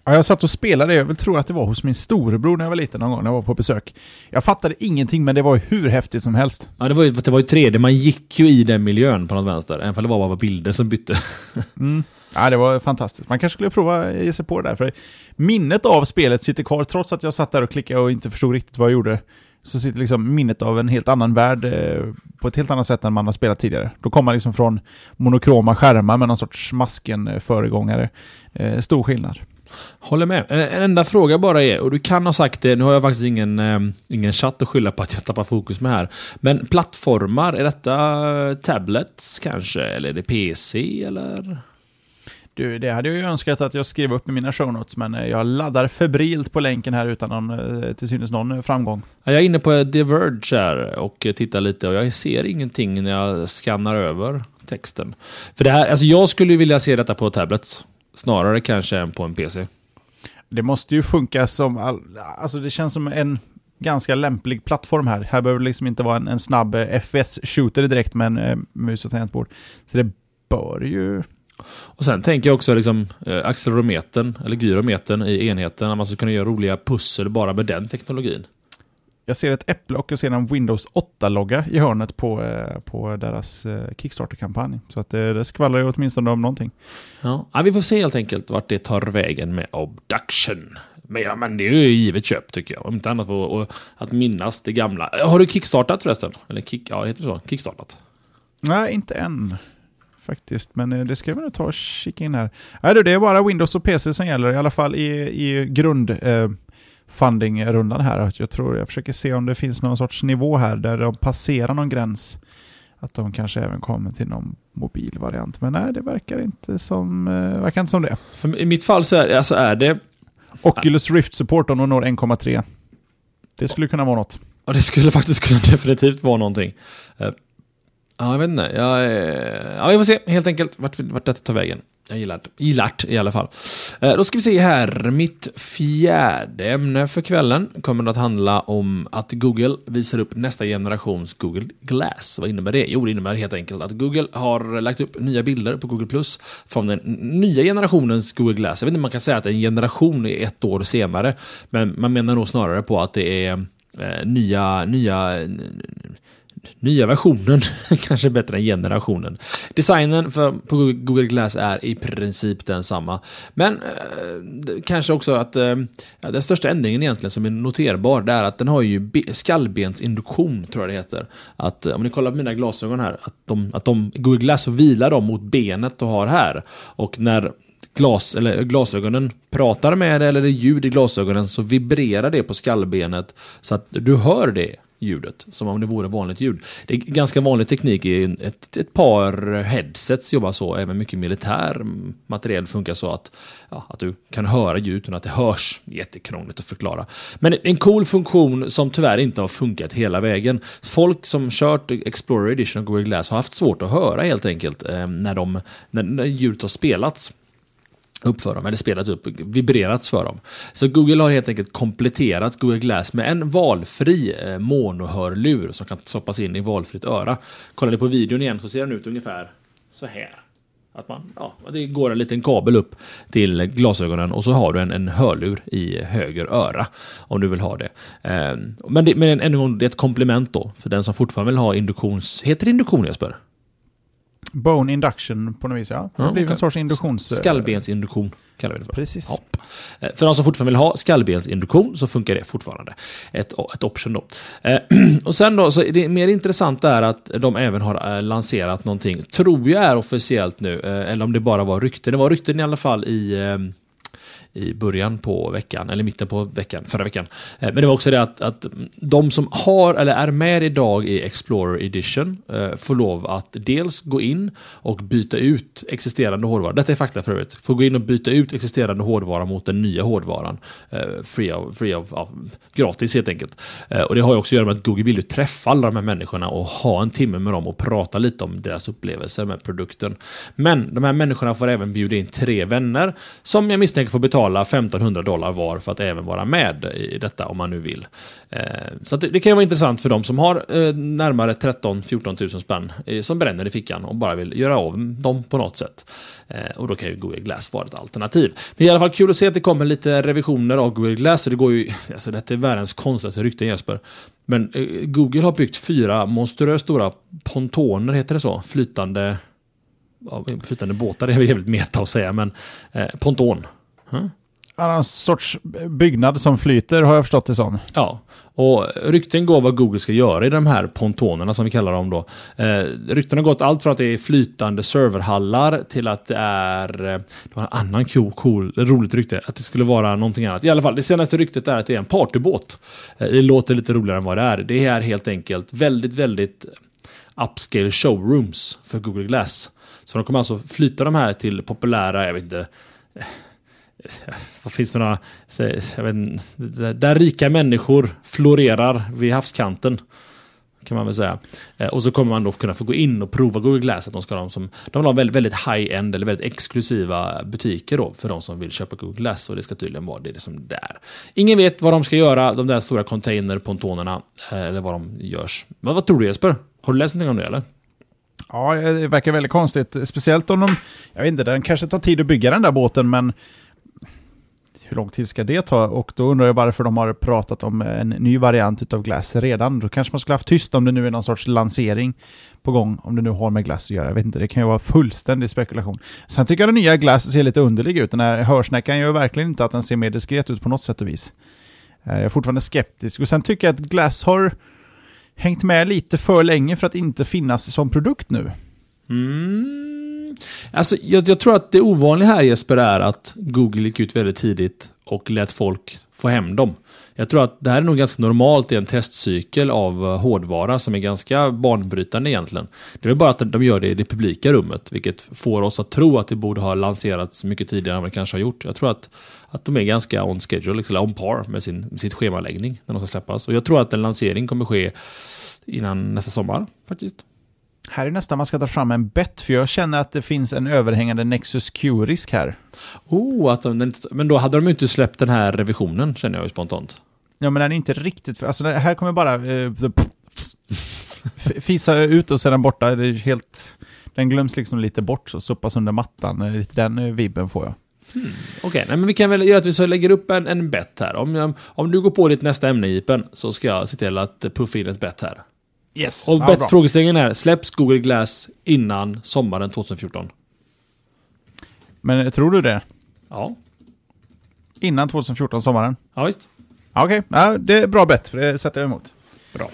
Ja, jag satt och spelade, jag vill tro att det var hos min storebror när jag var liten någon gång, när jag var på besök. Jag fattade ingenting, men det var ju hur häftigt som helst. Ja, det var ju, det var ju 3D. Man gick ju i den miljön på något vänster, även om det var bara bilder som bytte. mm. Ja, det var fantastiskt. Man kanske skulle prova att ge sig på det där, för minnet av spelet sitter kvar, trots att jag satt där och klickade och inte förstod riktigt vad jag gjorde. Så sitter liksom minnet av en helt annan värld eh, på ett helt annat sätt än man har spelat tidigare. Då kommer man liksom från monokroma skärmar med någon sorts masken-föregångare. Eh, stor skillnad. Håller med. Eh, en enda fråga bara är, och du kan ha sagt det, nu har jag faktiskt ingen, eh, ingen chatt att skylla på att jag tappar fokus med här. Men plattformar, är detta tablets kanske? Eller är det PC eller? Du, det hade jag ju önskat att jag skrev upp i mina show notes, men eh, jag laddar febrilt på länken här utan någon, till synes någon framgång. Jag är inne på The Verge här och tittar lite och jag ser ingenting när jag skannar över texten. För det här, alltså jag skulle vilja se detta på tablets. Snarare kanske än på en PC. Det måste ju funka som... All, alltså det känns som en ganska lämplig plattform här. Här behöver det liksom inte vara en, en snabb eh, FPS-shooter direkt med en eh, mus och tangentbord. Så det bör ju... Och sen tänker jag också liksom eh, accelerometern, eller gyrometern i enheten, att man ska kunna göra roliga pussel bara med den teknologin. Jag ser ett äpple och jag ser en Windows 8-logga i hörnet på, eh, på deras eh, Kickstarter-kampanj. Så att det, det skvallrar ju åtminstone om någonting. Ja. ja, vi får se helt enkelt vart det tar vägen med Obduction. Men, ja, men det är ju givet köp tycker jag. Om inte annat för att minnas det gamla. Har du kickstartat förresten? Eller kick, ja, heter det så? Kickstartat? Nej, inte än. Faktiskt, men eh, det ska vi nog ta och kika in här. Nej, det är bara Windows och PC som gäller, i alla fall i, i grund... Eh, fundingrundan här. Jag tror jag försöker se om det finns någon sorts nivå här där de passerar någon gräns. Att de kanske även kommer till någon mobilvariant. Men nej, det verkar inte som, äh, verkar inte som det. I mitt fall så är, alltså är det... Oculus Rift Support om de når 1,3. Det skulle kunna vara något. Ja, det skulle faktiskt kunna definitivt vara någonting. Uh, ja, jag vet inte. Jag, ja, vi får se helt enkelt vart, vart detta tar vägen. Jag gillar det. Gillar i alla fall. Eh, då ska vi se här. Mitt fjärde ämne för kvällen kommer att handla om att Google visar upp nästa generations Google Glass. Vad innebär det? Jo, det innebär helt enkelt att Google har lagt upp nya bilder på Google Plus från den nya generationens Google Glass. Jag vet inte om man kan säga att en generation är ett år senare, men man menar nog snarare på att det är eh, nya, nya nya versionen, kanske bättre än generationen. Designen för, på Google Glass är i princip densamma. Men eh, kanske också att eh, den största ändringen egentligen som är noterbar, det är att den har ju skallbensinduktion, tror jag det heter. Att eh, om ni kollar på mina glasögon här, att, de, att de, Google Glass vilar dem mot benet du har här. Och när glas, eller glasögonen pratar med det eller det är ljud i glasögonen så vibrerar det på skallbenet så att du hör det ljudet, som om det vore vanligt ljud. Det är ganska vanlig teknik i ett, ett par headsets jobbar så, även mycket militär materiel funkar så att, ja, att du kan höra ljud utan att det hörs. Jättekrångligt att förklara. Men en cool funktion som tyvärr inte har funkat hela vägen. Folk som kört Explorer Edition och Google Glass har haft svårt att höra helt enkelt eh, när, de, när, när ljudet har spelats upp för dem, eller spelat upp, vibrerats för dem. Så Google har helt enkelt kompletterat Google Glass med en valfri eh, monohörlur som kan stoppas in i valfritt öra. Kollar ni på videon igen så ser den ut ungefär så här. Att man, ja, det går en liten kabel upp till glasögonen och så har du en, en hörlur i höger öra om du vill ha det. Ehm, men det, men en gång, det är ett komplement då för den som fortfarande vill ha induktions... Heter det induktion Jesper? Bone induction på något vis, ja. Det blir okej. en sorts induktions... Skallbensinduktion kallar vi det för. Precis. Ja. Eh, För de som fortfarande vill ha skallbensinduktion så funkar det fortfarande. Ett, ett option då. Eh, Och sen då, så det mer intressant är att de även har eh, lanserat någonting, tror jag är officiellt nu, eh, eller om det bara var rykten. Det var rykten i alla fall i eh, i början på veckan, eller mitten på veckan, förra veckan. Eh, men det var också det att, att de som har, eller är med idag i Explorer Edition, eh, får lov att dels gå in och byta ut existerande hårdvara. Detta är fakta för övrigt. Får gå in och byta ut existerande hårdvara mot den nya hårdvaran. Eh, free of, free of ja, gratis helt enkelt. Och det har ju också att göra med att Google vill ju träffa alla de här människorna och ha en timme med dem och prata lite om deras upplevelser med produkten. Men de här människorna får även bjuda in tre vänner som jag misstänker får betala 1500 dollar var för att även vara med i detta om man nu vill. Eh, så att det, det kan ju vara intressant för de som har eh, närmare 13-14 000 spänn eh, som bränner i fickan och bara vill göra av dem på något sätt. Och då kan ju Google Glass vara ett alternativ. Men i alla fall kul att se att det kommer lite revisioner av Google Glass. Det går ju, alltså detta är världens konstigaste rykten Jesper. Men Google har byggt fyra monstruöst stora pontoner, heter det så? Flytande, ja, flytande båtar, det är jävligt meta att säga, men eh, ponton. En sorts byggnad som flyter har jag förstått det som. Ja, och rykten går vad Google ska göra i de här pontonerna som vi kallar dem då. Eh, rykten har gått allt från att det är flytande serverhallar till att det är... Eh, det var en annan cool, cool, roligt rykte, att det skulle vara någonting annat. I alla fall, det senaste ryktet är att det är en partybåt. Eh, det låter lite roligare än vad det är. Det är helt enkelt väldigt, väldigt upscale showrooms för Google Glass. Så de kommer alltså flytta de här till populära, jag vet inte, vad finns det några, jag vet, inte, där- rika människor florerar vid havskanten. Kan man väl säga. Eh, och så kommer man då kunna få gå in och prova Google Glass. Att de ska ha som, de vill ha väldigt, väldigt high-end eller väldigt exklusiva butiker då för de som vill köpa Google Glass. Och det ska tydligen vara det som det är. Liksom Ingen vet vad de ska göra, de där stora container-pontonerna. Eh, eller vad de görs. Vad, vad tror du Jesper? Har du läst någonting om det eller? Ja, eh, det verkar väldigt konstigt. Speciellt om de... Jag vet inte, den kanske tar tid att bygga den där båten, men... Hur lång tid ska det ta? Och då undrar jag varför de har pratat om eh, en ny variant av Glass redan. Då kanske man skulle haft tyst om det nu är någon sorts lansering på gång, om det nu har med Glass att göra. Jag vet inte, det kan ju vara fullständig spekulation. Sen tycker jag den nya Glass ser lite underlig ut. Den här hörsnäckan gör verkligen inte att den ser mer diskret ut på något sätt och vis. Eh, jag är fortfarande skeptisk. Och sen tycker jag att Glass har hängt med lite för länge för att inte finnas som produkt nu. Mm. Alltså, jag, jag tror att det ovanliga här Jesper är att Google gick ut väldigt tidigt och lät folk få hem dem. Jag tror att det här är nog ganska normalt i en testcykel av eh, hårdvara som är ganska banbrytande egentligen. Det är väl bara att de gör det i det publika rummet, vilket får oss att tro att det borde ha lanserats mycket tidigare än vad det kanske har gjort. Jag tror att, att de är ganska on schedule, eller on par med sin, med sitt schemaläggning när de ska släppas. Och jag tror att en lansering kommer ske innan nästa sommar, faktiskt. Här är nästan man ska ta fram en bet, för jag känner att det finns en överhängande Nexus Q-risk här. Oh, att de, men då hade de ju inte släppt den här revisionen, känner jag ju spontant. Ja, men den är inte riktigt... Alltså, det här kommer bara... Eh, fisa ut och sedan borta. Det är helt... Den glöms liksom lite bort, så soppas under mattan. Eh, Lite den eh, vibben får jag. Okej, nej, men vi kan väl göra att vi så lägger upp en, en bet här. Om, om du går på ditt nästa ämne, Jipen, så ska jag se till att puffa in ett bet här. Yes. Och Ja, frågeställningen är, släpps Google Glass innan sommaren 2014? Men tror du det? Ja. Innan 2014, sommaren? Ja, visst. Ja, Okej, ja, det är bra bett, för det sätter jag emot. Bra.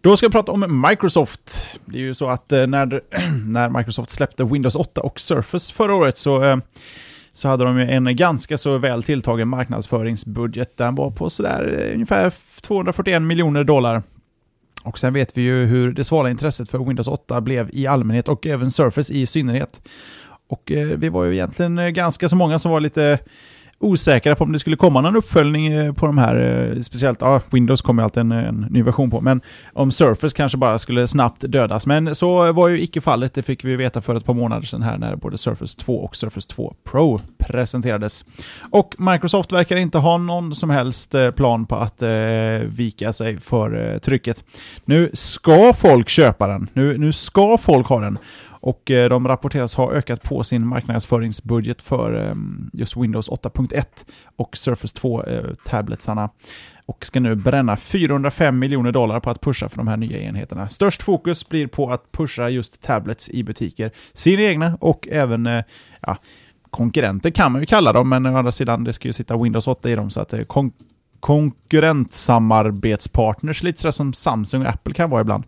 Då ska vi prata om Microsoft. Det är ju så att eh, när, när Microsoft släppte Windows 8 och Surface förra året så, eh, så hade de ju en ganska så väl tilltagen marknadsföringsbudget. Den var på sådär eh, ungefär 241 miljoner dollar. Och sen vet vi ju hur det svala intresset för Windows 8 blev i allmänhet och även Surface i synnerhet. Och eh, vi var ju egentligen eh, ganska så många som var lite osäkra på om det skulle komma någon uppföljning eh, på de här, eh, speciellt, ja, Windows kommer ju alltid en, en ny version på, men om Surface kanske bara skulle snabbt dödas. Men så var ju icke fallet, det fick vi veta för ett par månader sedan här när både Surface 2 och Surface 2 Pro presenterades. Och Microsoft verkar inte ha någon som helst eh, plan på att eh, vika sig för eh, trycket. Nu ska folk köpa den, nu, nu ska folk ha den. Och eh, de rapporteras ha ökat på sin marknadsföringsbudget för eh, just Windows 8.1 och Surface 2-tabletsarna. Eh, och ska nu bränna 405 miljoner dollar på att pusha för de här nya enheterna. Störst fokus blir på att pusha just tablets i butiker, sina egna och även ja, konkurrenter kan man ju kalla dem, men å andra sidan, det ska ju sitta Windows 8 i dem, så att det är kon konkurrentsamarbetspartners, lite sådär som Samsung och Apple kan vara ibland.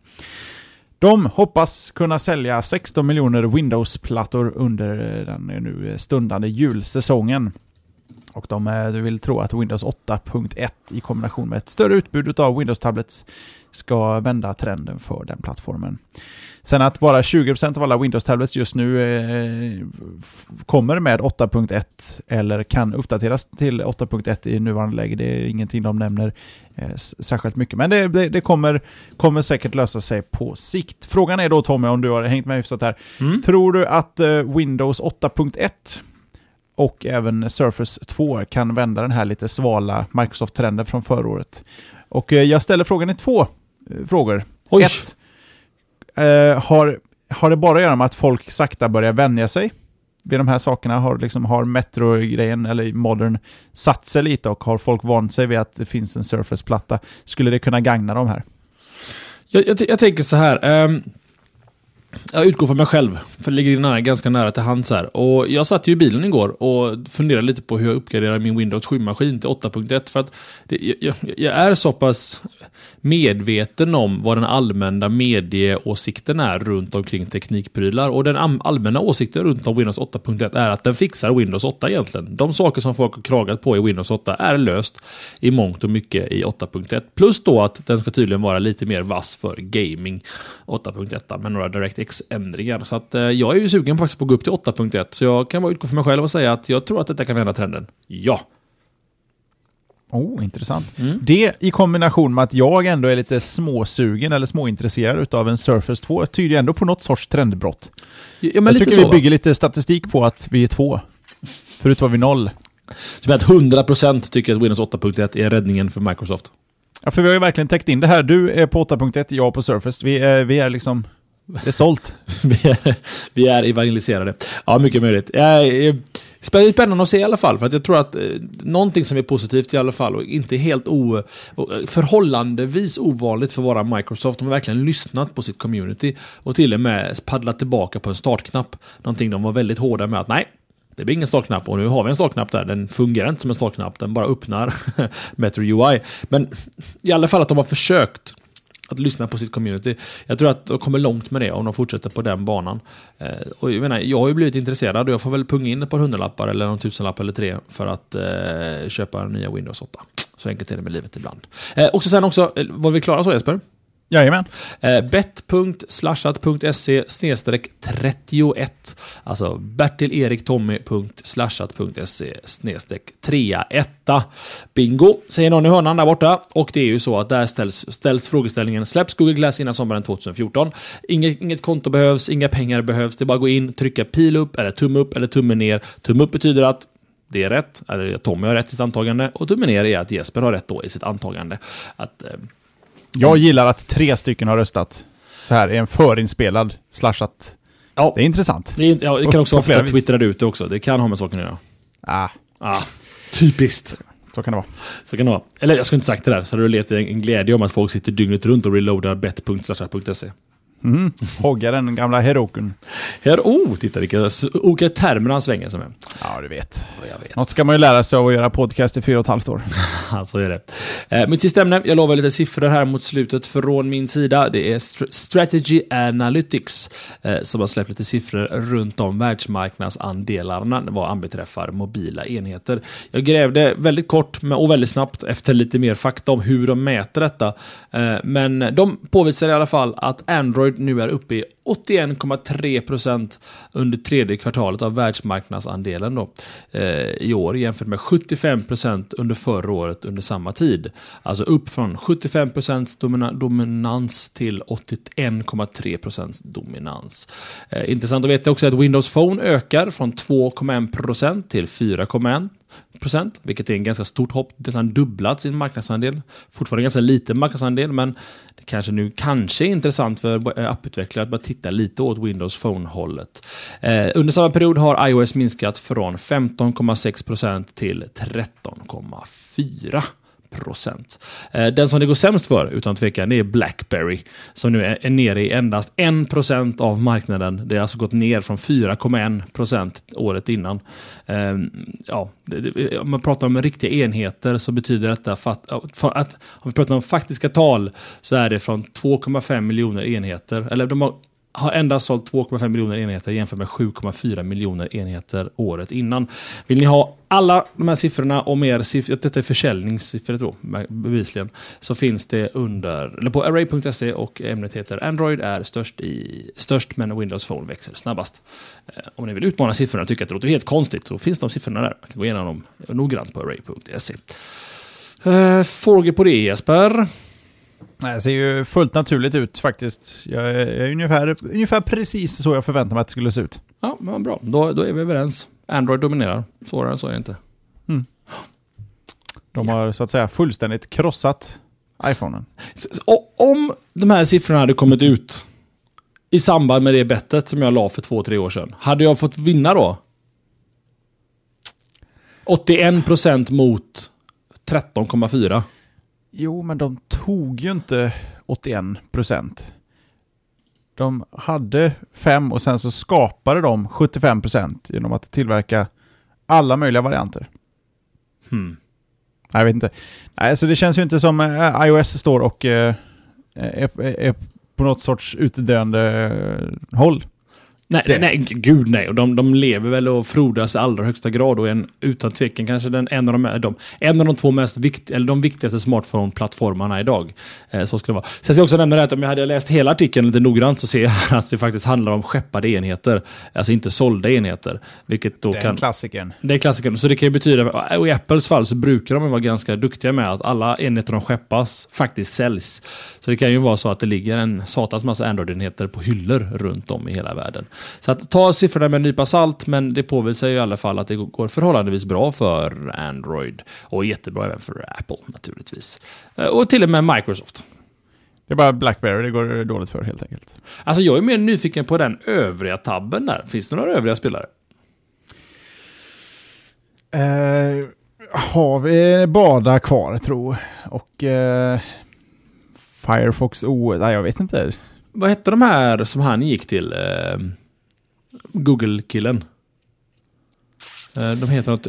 De hoppas kunna sälja 16 miljoner Windows-plattor under den nu stundande julsäsongen. Och de eh, vill tro att Windows 8.1 i kombination med ett större utbud av Windows-tablets ska vända trenden för den plattformen. Sen att bara 20% av alla Windows-tablets just nu eh, kommer med 8.1 eller kan uppdateras till 8.1 i nuvarande läge. Det är ingenting de nämner eh, särskilt mycket. Men det, det, det, kommer, kommer säkert lösa sig på sikt. Frågan är då Tommy, om du har hängt med hyfsat här. Mm. Tror du att eh, Windows 8.1 och även Surface 2 kan vända den här lite svala Microsoft-trenden från förra året? Och eh, jag ställer frågan i två eh, frågor. Oj. Ett, eh, har, har det bara att göra med att folk sakta börjar vänja sig vid de här sakerna? Har, liksom, har Metro-grejen, eller Modern, satt sig lite och har folk vant sig vid att det finns en Surface-platta? Skulle det kunna gagna de här? Jag, jag, jag tänker så här. Um, jag utgår från mig själv, för det ligger nära, ganska nära till hands här. Och jag satt ju i bilen igår och funderade lite på hur jag uppgraderar min Windows 7-maskin till 8.1. För att det, jag, jag, är så pass medveten om vad den allmänna medieåsikten är runt omkring teknikprylar. Och den allmänna åsikten runt om Windows 8.1 är att den fixar Windows 8 egentligen. De saker som folk har klagat på i Windows 8 är löst i mångt och mycket i 8.1. Plus då att den ska tydligen vara lite mer vass för gaming 8.1 med några DirectX-ändringar. Så att eh, jag är ju sugen faktiskt på att gå upp till 8.1. Så jag kan bara utgå för mig själv och säga att jag tror att detta kan vända trenden. Ja! Oh, intressant. Mm. Det i kombination med att jag ändå är lite småsugen eller småintresserad av en Surface 2 tyder ändå på något sorts trendbrott. Ja, jag tycker så, vi bygger lite statistik på att vi är två. Förut var vi noll. Så att 100% tycker att Windows 8.1 är räddningen för Microsoft? Ja, för vi har ju verkligen täckt in det här. Du är på 8.1, jag på Surface. Vi är, vi är liksom... Det är sålt. vi, är, vi är evangeliserade. Ja, mycket möjligt. Jag, Spännande att se i alla fall, för att jag tror att eh, någonting som är positivt i alla fall och inte helt o, förhållandevis ovanligt för att vara Microsoft. De har verkligen lyssnat på sitt community och till och med paddlat tillbaka på en startknapp. Någonting de var väldigt hårda med att nej, det blir ingen startknapp och nu har vi en startknapp där. Den fungerar inte som en startknapp, den bara öppnar Metro UI. Men i alla fall att de har försökt att lyssna på sitt community. Jag tror att de kommer långt med det om de fortsätter på den banan. Eh, och jag, menar, jag har ju blivit intresserad och jag får väl punga in ett par hundralappar eller någon tusenlapp eller tre för att eh, köpa nya Windows 8. Så enkelt är det med livet ibland. Eh, och så sen också, eh, var vi klara så Jesper? Jajamän. Eh, bet.slashat.se 31. Alltså bertileriktommy.slashat.se 31. Bingo, säger någon i hörnan där borta. Och det är ju så att där ställs, ställs frågeställningen Släpps Google Glass innan sommaren 2014? Inget, inget konto behövs, inga pengar behövs. Det är bara att gå in, trycka pil upp, eller tumme upp, eller tumme ner. Tumme upp betyder att det är rätt, eller Tommy har rätt i sitt antagande. Och tumme ner är att Jesper har rätt då i sitt antagande. Att... Eh, jag gillar att tre stycken har röstat så här i en förinspelad slashat. Ja. Det är intressant. Det, är, ja, det kan också vara för att jag twittrade ut det också. Det kan ha med saken att göra. Ah. ah. Typiskt. Så kan det vara. Så kan det vara. Eller jag skulle inte sagt det där, så hade du levt i en glädje om att folk sitter dygnet runt och reloadar bet.slashat.se. Mm. Hogga den gamla Herokun. Her oh, titta vilka olika termer han svänger sig med. Ja, du vet. Jag vet. Något ska man ju lära sig av att göra podcast i fyra och ett halvt år. så är det. Eh, mitt sista ämne, jag lovar lite siffror här mot slutet från min sida. Det är Strategy Analytics eh, som har släppt lite siffror runt om världsmarknadsandelarna vad anbeträffar mobila enheter. Jag grävde väldigt kort och väldigt snabbt efter lite mer fakta om hur de mäter detta. Eh, men de påvisar i alla fall att Android Android nu är uppe i 81,3% under tredje kvartalet av världsmarknadsandelen då, eh, i år jämfört med 75% under förra året under samma tid. Alltså upp från 75% domina dominans till 81,3% dominans. Eh, intressant att veta också att Windows Phone ökar från 2,1% till 4,1% procent, vilket är en ganska stort hopp. Det har dubblat sin marknadsandel. Fortfarande ganska liten marknadsandel, men det kanske nu kanske är intressant för apputvecklare att bara titta lite åt Windows Phone-hållet. Eh, under samma period har iOS minskat från 15,6% till 13,4% procent. Eh, den som det går sämst för, utan tvekan, det är Blackberry. Som nu är nere i endast 1% av marknaden. Det har alltså gått ner från 4,1% året innan. Eh, ja, om man pratar om riktiga enheter så betyder detta att, att om vi pratar om faktiska tal så är det från 2,5 miljoner enheter. Eller de har har endast sålt 2,5 miljoner enheter jämfört med 7,4 miljoner enheter året innan. Vill ni ha alla de här siffrorna och mer siffror, detta är försäljningssiffror då, bevisligen, så finns det under, eller på array.se och ämnet heter Android är störst, i, störst men Windows Phone växer snabbast. Eh, om ni vill utmana siffrorna och tycker att det låter helt konstigt så finns de siffrorna där. Man kan gå igenom dem noggrant på array.se. Eh, frågor på det Jesper? Nej, det ser ju fullt naturligt ut faktiskt. Jag är, jag är ungefär, ungefär precis så jag förväntade mig att det skulle se ut. Ja, men bra. Då, då är vi överens. Android dominerar. Svårare än så är det inte. Mm. De har så att säga fullständigt krossat iPhonen. Och om de här siffrorna hade kommit ut i samband med det bettet som jag la för två, tre år sedan. Hade jag fått vinna då? 81% mot 13,4. Jo, men de tog ju inte 81 procent. De hade 5 och sen så skapade de 75 procent genom att tillverka alla möjliga varianter. Hmm. Jag vet inte. Nej, så det känns ju inte som eh, iOS står och uh, är, är, på något sorts utdöende håll. Nej, nej, nej, gud nej. Och de, de lever väl och frodas i allra högsta grad och är en, utan tvekan kanske den, en, av de, de, en av de två mest vikt, eller de viktigaste smartphone-plattformarna idag. Eh, så ska det vara. Sen ska jag också nämna det att om jag hade läst hela artikeln lite noggrant så ser jag att det faktiskt handlar om skeppade enheter. Alltså inte sålda enheter. Vilket då Den kan, klassikern. Det är klassikern. Så det kan ju betyda, och i Apples fall så brukar de vara ganska duktiga med att alla enheter de skeppas faktiskt säljs. Så det kan ju vara så att det ligger en satans massa Android-enheter på hyllor runt om i hela världen. Så att ta siffrorna med en nypa salt, men det påvisar ju i alla fall att det går förhållandevis bra för Android. Och jättebra även för Apple naturligtvis. Eh, och till och med Microsoft. Det är bara Blackberry det går dåligt för helt enkelt. Alltså jag är mer nyfiken på den övriga tabben där. Finns det några övriga spelare? Uh, har vi Bada kvar tro. Och uh, Firefox OS. Nej, jag vet inte. Vad hette de här som han gick till? Uh, Google-killen. Eh, de heter något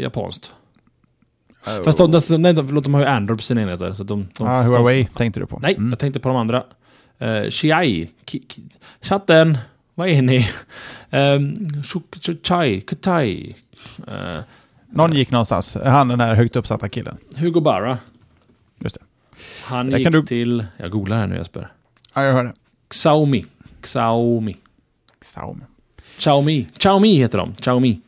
japanskt. Oh. Fast de, de, nej, de, förlåt, de har ju Android på sina enheter. Så de, de, ah, Huawei tänkte du på? Nej, mm. jag tänkte på de andra. Uh, Xiai. Chatten. Vad är ni? Um, Chai. Kutai. Uh, Någon gick någonstans. Han den här högt uppsatta killen. Hugo Barra. Just det. Han Där gick du... till... Jag googlar här nu Jesper. Ja, jag hör det. Xiaomi. Xiaomi. Xiaomi. Xiaomi. Xiaomi heter de. Xiaomi.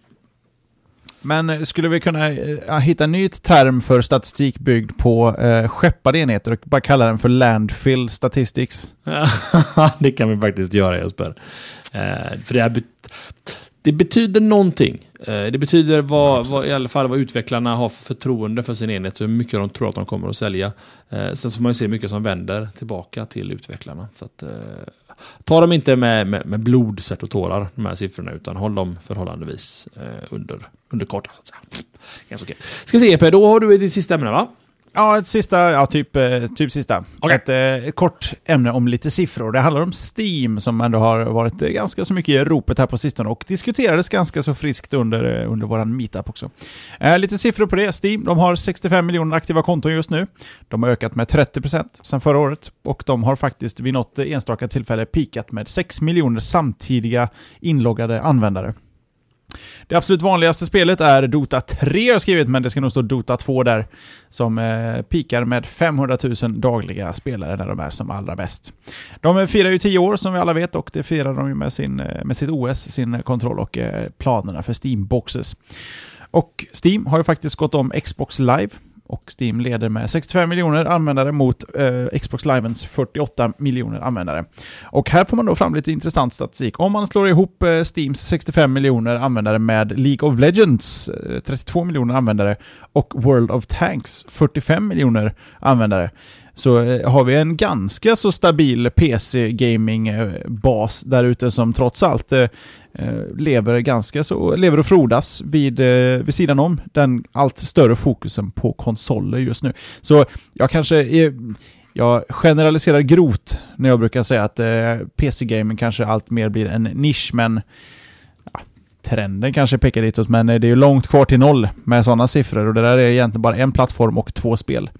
Men skulle vi kunna äh, hitta en ny term för statistik byggd på äh, skeppade enheter och bara kalla den för landfill statistics? det kan vi faktiskt göra Jesper. Äh, för det, här bet det betyder någonting. det betyder vad, vad, i alla fall vad utvecklarna har för förtroende för sin enhet och hur mycket de tror att de kommer att sälja. sen så får man ju se mycket som vänder tillbaka till utvecklarna. Så att, ta dem inte med, med, med blod, svett och tårar, de här siffrorna, utan håll dem förhållandevis eh, under, under kartan. Så att säga. Ganska okej. Ska vi se EP, då har du ditt sista ämne va? Ja, ett sista, ja typ, eh, typ sista. Okay. Ett, eh, ett, kort ämne om lite siffror. Det handlar om Steam som ändå har varit eh, ganska så mycket i ropet här på sistone och diskuterades ganska så friskt under, under våran meetup också. lite siffror på det. Steam, de har 65 miljoner aktiva konton just nu. De har ökat med 30% sedan förra året och de har faktiskt vid något enstaka tillfälle pikat med 6 miljoner samtidiga inloggade användare. Det absolut vanligaste spelet är Dota 3 har skrivit, men det ska nog stå Dota 2 där. Som eh, pikar med 500 000 dagliga spelare när de är som allra bäst. De firar ju 10 år som vi alla vet och det firar de ju med, sin, eh, med sitt OS, sin kontroll och eh, planerna för Steam-boxes. Och Steam har ju faktiskt gått om Xbox Live och Steam leder med 65 miljoner användare mot eh, Xbox Livens 48 miljoner användare. Och här får man då fram lite intressant statistik. Om man slår ihop eh, Steams 65 miljoner användare med League of Legends eh, 32 miljoner användare och World of Tanks 45 miljoner användare så eh, har vi en ganska så stabil PC-gaming-bas eh, där ute som trots allt eh, Eh, lever ganska så, lever och frodas vid, eh, vid sidan om den allt större fokusen på konsoler just nu. Så jag kanske är, jag generaliserar grovt när jag brukar säga att eh, PC-gaming kanske allt mer blir en nisch, men ja, trenden kanske pekar ditåt, men eh, det är ju långt kvar till noll med sådana siffror och det där är egentligen bara en plattform och två spel.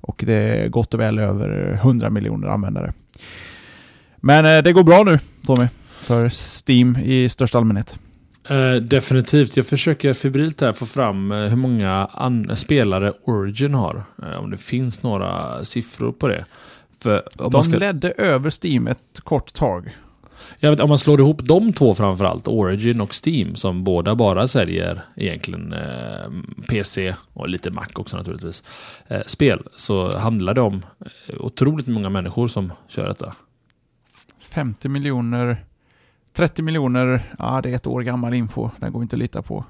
Och det är gott och väl över 100 miljoner användare. Men eh, det går bra nu, Tommy, för Steam i största allmänhet. Uh, definitivt. Jag försöker febrilt här få fram uh, hur många spelare Origin har. Uh, om det finns några siffror på det. För, De ska... ledde över Steam ett kort tag. Jag vet, om man slår ihop de två framförallt, Origin och Steam, som båda bara säljer egentligen PC och lite Mac också naturligtvis, spel, så handlar det om otroligt många människor som kör detta. 50 miljoner 30 miljoner, ja det är ett år gammal info. Den går inte att lita på.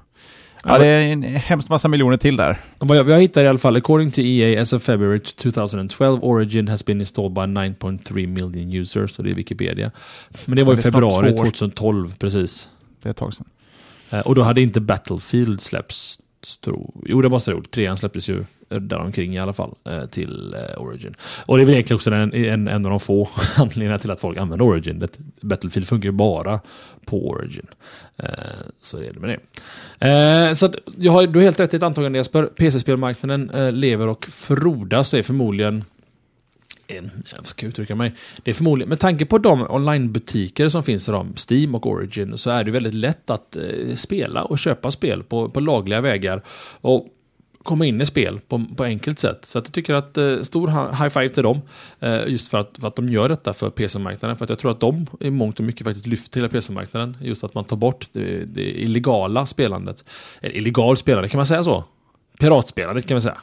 Ja, det är en hemskt massa miljoner till där. Vad jag, jag hittar i alla fall, according to EA as of February 2012, Origin has been installed by 9.3 million users, och det är Wikipedia. Men det var i februari 2012, precis. Det är ett tag sedan. Eh, och då hade inte Battlefield släppts, tro. Jo, det måste det ha gjort. Trean släpptes ju däromkring i alla fall eh, till eh, Origin. Och det är väl egentligen också en, en, en av de få anledningarna till att folk använder Origin. Det, Battlefield funkar ju bara på Origin. Eh, så är det med det. Så att, jag har, du har helt rätt i ett antagande Jesper. PC-spelmarknaden lever och frodas är förmodligen jag ska uttrycka mig. Det är förmodligen, med tanke på de onlinebutiker som finns idag, Steam och Origin, så är det väldigt lätt att spela och köpa spel på, på lagliga vägar. Och komma in i spel på, på enkelt sätt. Så att jag tycker att eh, stor high five till dem. Eh, just för att, för att de gör detta för PC-marknaden. För att jag tror att de i mångt och mycket faktiskt lyfter hela PC-marknaden. Just att man tar bort det, det illegala spelandet. Eller illegal spelande, kan man säga så? Piratspelandet kan man säga.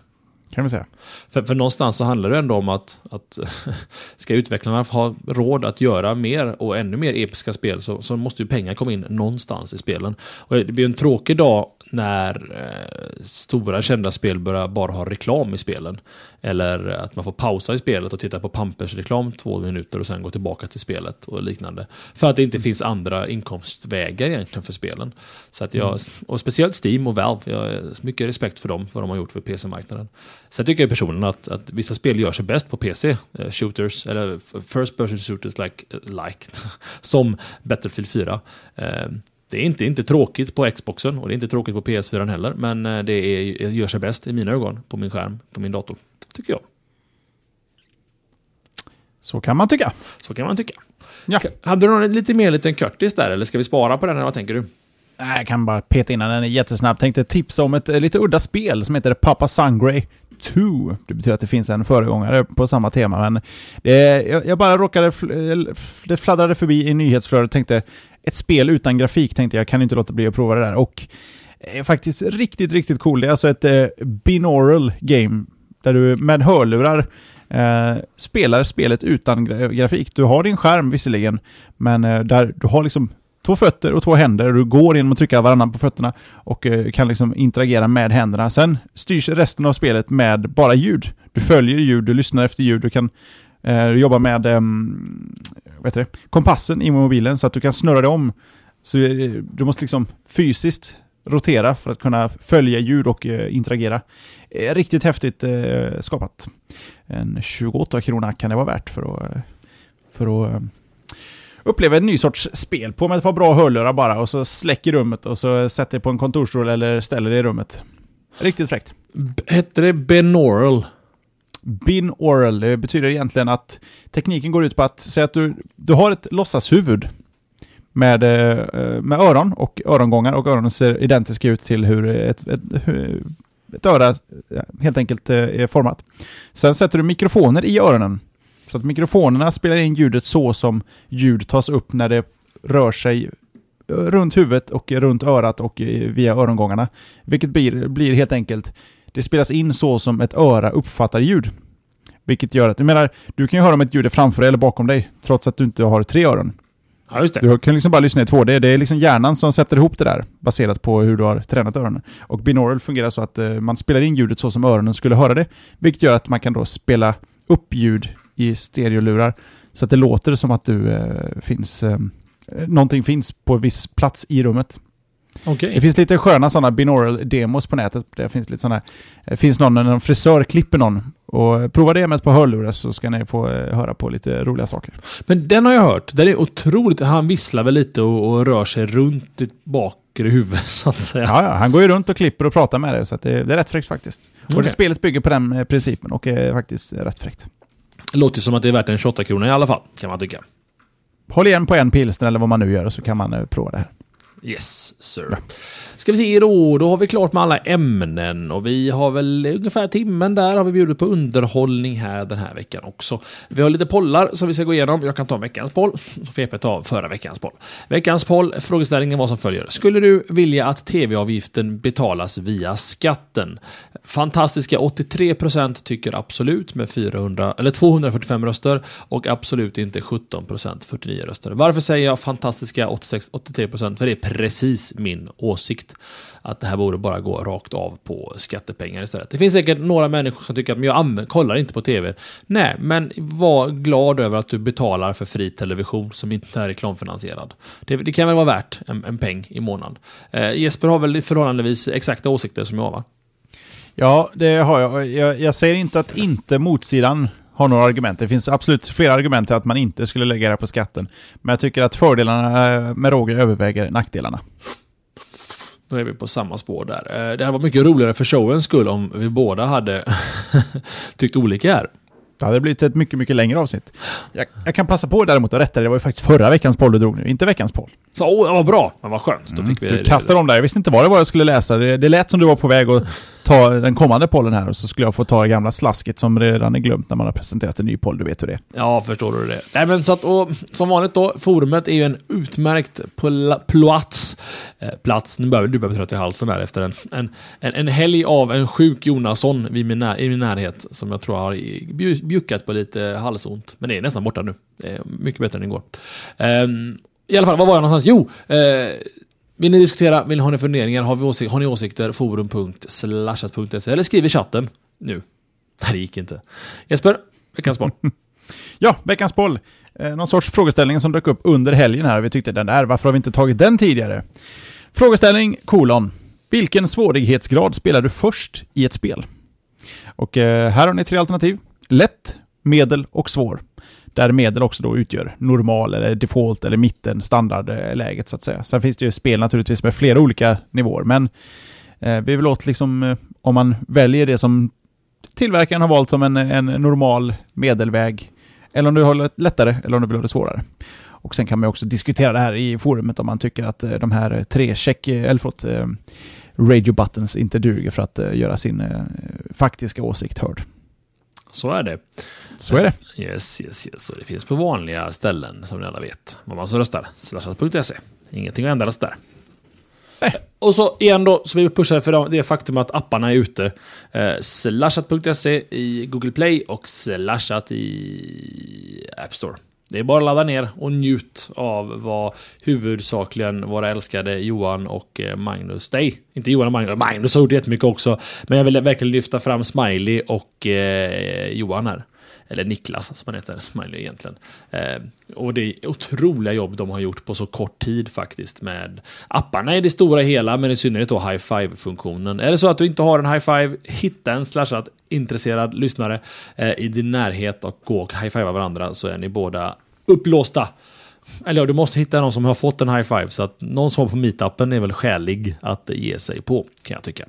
Kan vi säga. För, för någonstans så handlar det ändå om att, att ska utvecklarna ha råd att göra mer och ännu mer episka spel så, så måste ju pengar komma in någonstans i spelen. Och det blir en tråkig dag när eh, stora kända spel börjar bara ha reklam i spelen. Eller att man får pausa i spelet och titta på Pampers reklam två minuter och sen gå tillbaka till spelet och liknande. För att det inte finns andra inkomstvägar egentligen för spelen. Så att jag, mm. och speciellt Steam och Valve, jag har mycket respekt för dem, vad de har gjort för PC-marknaden. Sen tycker jag personligen att, att vissa spel gör sig bäst på PC. Eh, shooters, eller first person shooters like, like som Battlefield 4. Det är inte, inte tråkigt på Xboxen och det är inte tråkigt på PS4 heller, men eh, det är, gör sig bäst i mina ögon på min skärm, på min dator. Tycker jag. Så kan man tycka. Så kan man tycka. Ja. Hade du någon lite mer liten Curtis där, eller ska vi spara på den, eller vad tänker du? Jag kan bara peta in den jättesnabb. Tänkte tipsa om ett eh, lite udda spel som heter Papa Sangray 2. Det betyder att det finns en föregångare på samma tema, men det, jag, jag bara råkade... Det fladdrade förbi i nyhetsflödet och tänkte ett spel utan grafik tänkte jag, kan inte låta bli att prova det där. Och är faktiskt riktigt, riktigt cool. Det är alltså ett eh, binaural game där du med hörlurar eh, spelar spelet utan grafik. Du har din skärm visserligen, men eh, där du har liksom två fötter och två händer. och Du går genom att trycka varannan på fötterna och eh, kan liksom interagera med händerna. Sen styrs resten av spelet med bara ljud. Du följer ljud, du lyssnar efter ljud, du kan eh, jobba med eh, vet det? kompassen i mobilen så att du kan snurra dig om. Så eh, du måste liksom fysiskt rotera för att kunna följa ljud och eh, interagera. Eh, riktigt häftigt eh, skapat. En 28 krona kan det vara värt för att, för att ehm, uppleva en ny sorts spel på med ett par bra hörlurar bara och så släcker rummet och så sätter dig på en kontorsstol eller ställer dig i rummet. Riktigt fräckt. Hette det Binaural? Binaural, det betyder egentligen att tekniken går ut på att säga att du, du har ett låtsashuvud med, eh, med öron och örongångar och öronen ser identiska ut till hur ett, ett, ett öra helt enkelt eh, är format. Sen sätter du mikrofoner i öronen så att mikrofonerna spelar in ljudet så som ljud tas upp när det rör sig runt huvudet och runt örat och via örongångarna. Vilket blir, blir helt enkelt, det spelas in så som ett öra uppfattar ljud. Vilket gör att, jag menar, du kan ju höra om ett ljud är framför dig eller bakom dig, trots att du inte har tre öron. Ja, just det. Du kan liksom bara lyssna i två. Det är, det är liksom hjärnan som sätter ihop det där, baserat på hur du har tränat öronen. Och binaural fungerar så att uh, man spelar in ljudet så som öronen skulle höra det, vilket gör att man kan då spela uppljud i stereolurar. Så att det låter som att du eh, finns... Eh, någonting finns på en viss plats i rummet. Okej. Det finns lite sköna sådana binaural demos på nätet. Det finns lite sådana... Det finns någon när en frisör klipper någon. Och prova det med ett par hörlurar så ska ni få eh, höra på lite roliga saker. Men den har jag hört. Den är otroligt... Han visslar väl lite och, och rör sig runt ditt bakre huvud, så att säga. Ja, ja, han går ju runt och klipper och pratar med dig så det, det är rätt fräckt faktiskt. Och Okej. det spelet bygger på den eh, principen och är faktiskt rätt fräckt. Låter ju som att det är värt en 28 kronor i alla fall, kan man tycka. Håll igen på en pilsner eller vad man nu gör så kan man eh, prova det här. Yes, sir. Ska vi se då, då har vi klart med alla ämnen och vi har väl ungefär timmen där har vi bjudit på underhållning här den här veckan också. Vi har lite pollar som vi ska gå igenom. Jag kan ta veckans poll, så får Jeppe ta förra veckans poll. Veckans poll, frågeställningen var som följer. Skulle du vilja att tv-avgiften betalas via skatten? Fantastiska 83% tycker absolut med 400, eller 245 röster och absolut inte 17% 49 röster. Varför säger jag fantastiska 86, 83%? För det är precis min åsikt. Att det här borde bara gå rakt av på skattepengar istället. Det finns säkert några människor som tycker att jag använder, kollar inte på TV. Nej, men var glad över att du betalar för fri television som inte är reklamfinansierad. Det, det kan väl vara värt en, en peng i månaden. Eh, Jesper har väl förhållandevis exakta åsikter som jag va? Ja, det har jag. jag. Jag säger inte att inte motsidan har några argument. Det finns absolut flera argument till att man inte skulle lägga det på skatten. Men jag tycker att fördelarna eh, med råge överväger nackdelarna. Då är vi på samma spår där. Eh, Det hade varit mycket roligare för showens skull om vi båda hade tyckt olika här. Det hade blivit ett mycket, mycket längre avsnitt. Jag, jag kan passa på däremot att rätta det. Det var ju faktiskt förra veckans poll du drog nu, inte veckans poll. Så, åh, det var bra. Men vad skönt. Då fick vi Du kastade om där. Jag visste inte vad det var jag skulle läsa. Det, det lät som du var på väg att ta den kommande pollen här och så skulle jag få ta det gamla slasket som redan är glömt när man har presenterat en ny poll. Du vet hur det är. Ja, förstår du det. Nej, men så att, och, som vanligt då, forumet är ju en utmärkt pla- plats. Eh, plats, nu börjar du börjar trött i halsen där efter en, en, en, en helg av en sjuk Jonasson vid min i min närhet som jag tror har bjuckat på lite halsont. Men det är nästan borta nu. Det är mycket bättre än igår. Ehm, i alla fall, var var jag någonstans? Jo! Eh, vill ni diskutera? Vill ni ha ni funderingar? Har, vi åsik- har ni åsikter? Forum.slashat.se eller skriv i chatten nu. Nej, det gick inte. Jesper, veckans boll. Ja, veckans boll. Eh, någon sorts frågeställning som dök upp under helgen här. Vi tyckte den där, varför har vi inte tagit den tidigare? Frågeställning kolon. Vilken svårighetsgrad spelar du först i ett spel? Och eh, här har ni tre alternativ. Lätt, medel och svår. Där medel också då utgör normal eller default eller mitten, standardläget så att säga. Sen finns det ju spel naturligtvis med flera olika nivåer, men eh, vi vill åt liksom eh, om man väljer det som tillverkaren har valt som en, en normal medelväg, eller om du har det lättare eller om du vill ha det svårare. Och sen kan man ju också diskutera det här i forumet om man tycker att eh, de här tre check, eh, eller förlåt, eh, radio buttons inte duger för att eh, göra sin eh, faktiska åsikt hörd. Så är det. Så är det. Yes, yes, yes. Och det finns på vanliga ställen som ni alla vet. Var man så röstar. Slashat.se. Ingenting att ändras där. Nej. Och så igen då, så vi pusha för det faktum att apparna är ute. Eh, slashat.se i Google Play och slashat i App Store. Det är bara att ladda ner och njut av vad huvudsakligen våra älskade Johan och eh, Magnus, nej, inte Johan och Magnus, Magnus har gjort jättemycket också, men jag vill verkligen lyfta fram Smiley och eh, Johan här. Eller Niklas som han heter, Smiley egentligen. Eh, och det är otroliga jobb de har gjort på så kort tid faktiskt med apparna i det stora hela, men i synnerhet då high five-funktionen. Är det så att du inte har en high five, hitta en slashat intresserad lyssnare eh, i din närhet och gå och high five varandra så är ni båda upplåsta. Eller ja, du måste hitta någon som har fått en high five, så att någon som var på meetupen är väl skälig att ge sig på, kan jag tycka.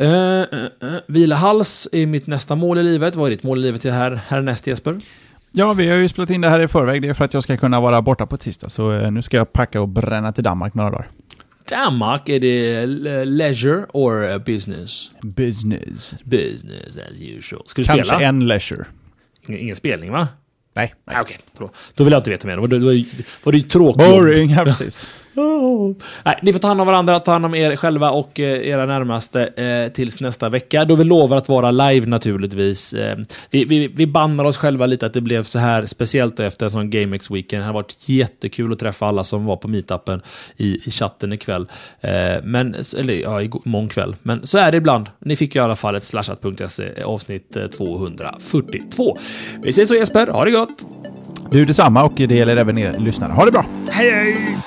Uh, uh, uh. Vila hals är mitt nästa mål i livet. Vad är ditt mål i livet här, härnäst Jesper? Ja, vi har ju spelat in det här i förväg. Det är för att jag ska kunna vara borta på tisdag. Så eh, nu ska jag packa och bränna till Danmark några dagar. Danmark, är det eh, leisure or eh, business? Business. Business as usual. Ska du Kanske spela? en leisure. Ingen, ingen spelning va? Nej. Nej, okej. Då, då vill jag inte veta mer. Då var det ju tråkigt. Boring, ja precis. Oh. Nej, ni får ta hand om varandra, ta hand om er själva och eh, era närmaste eh, tills nästa vecka. Då vi lovar att vara live naturligtvis. Eh, vi, vi, vi bannar oss själva lite att det blev så här, speciellt efter en sån GameX Weekend. Det har varit jättekul att träffa alla som var på meetupen i, i chatten ikväll. Eh, men, eller ja, imorgon kväll. Men så är det ibland. Ni fick ju i alla fall ett slashat.se avsnitt 242. Eh, vi ses så Jesper, ha det gott! Du detsamma och det gäller även er lyssnare. Ha det bra! Hej hej!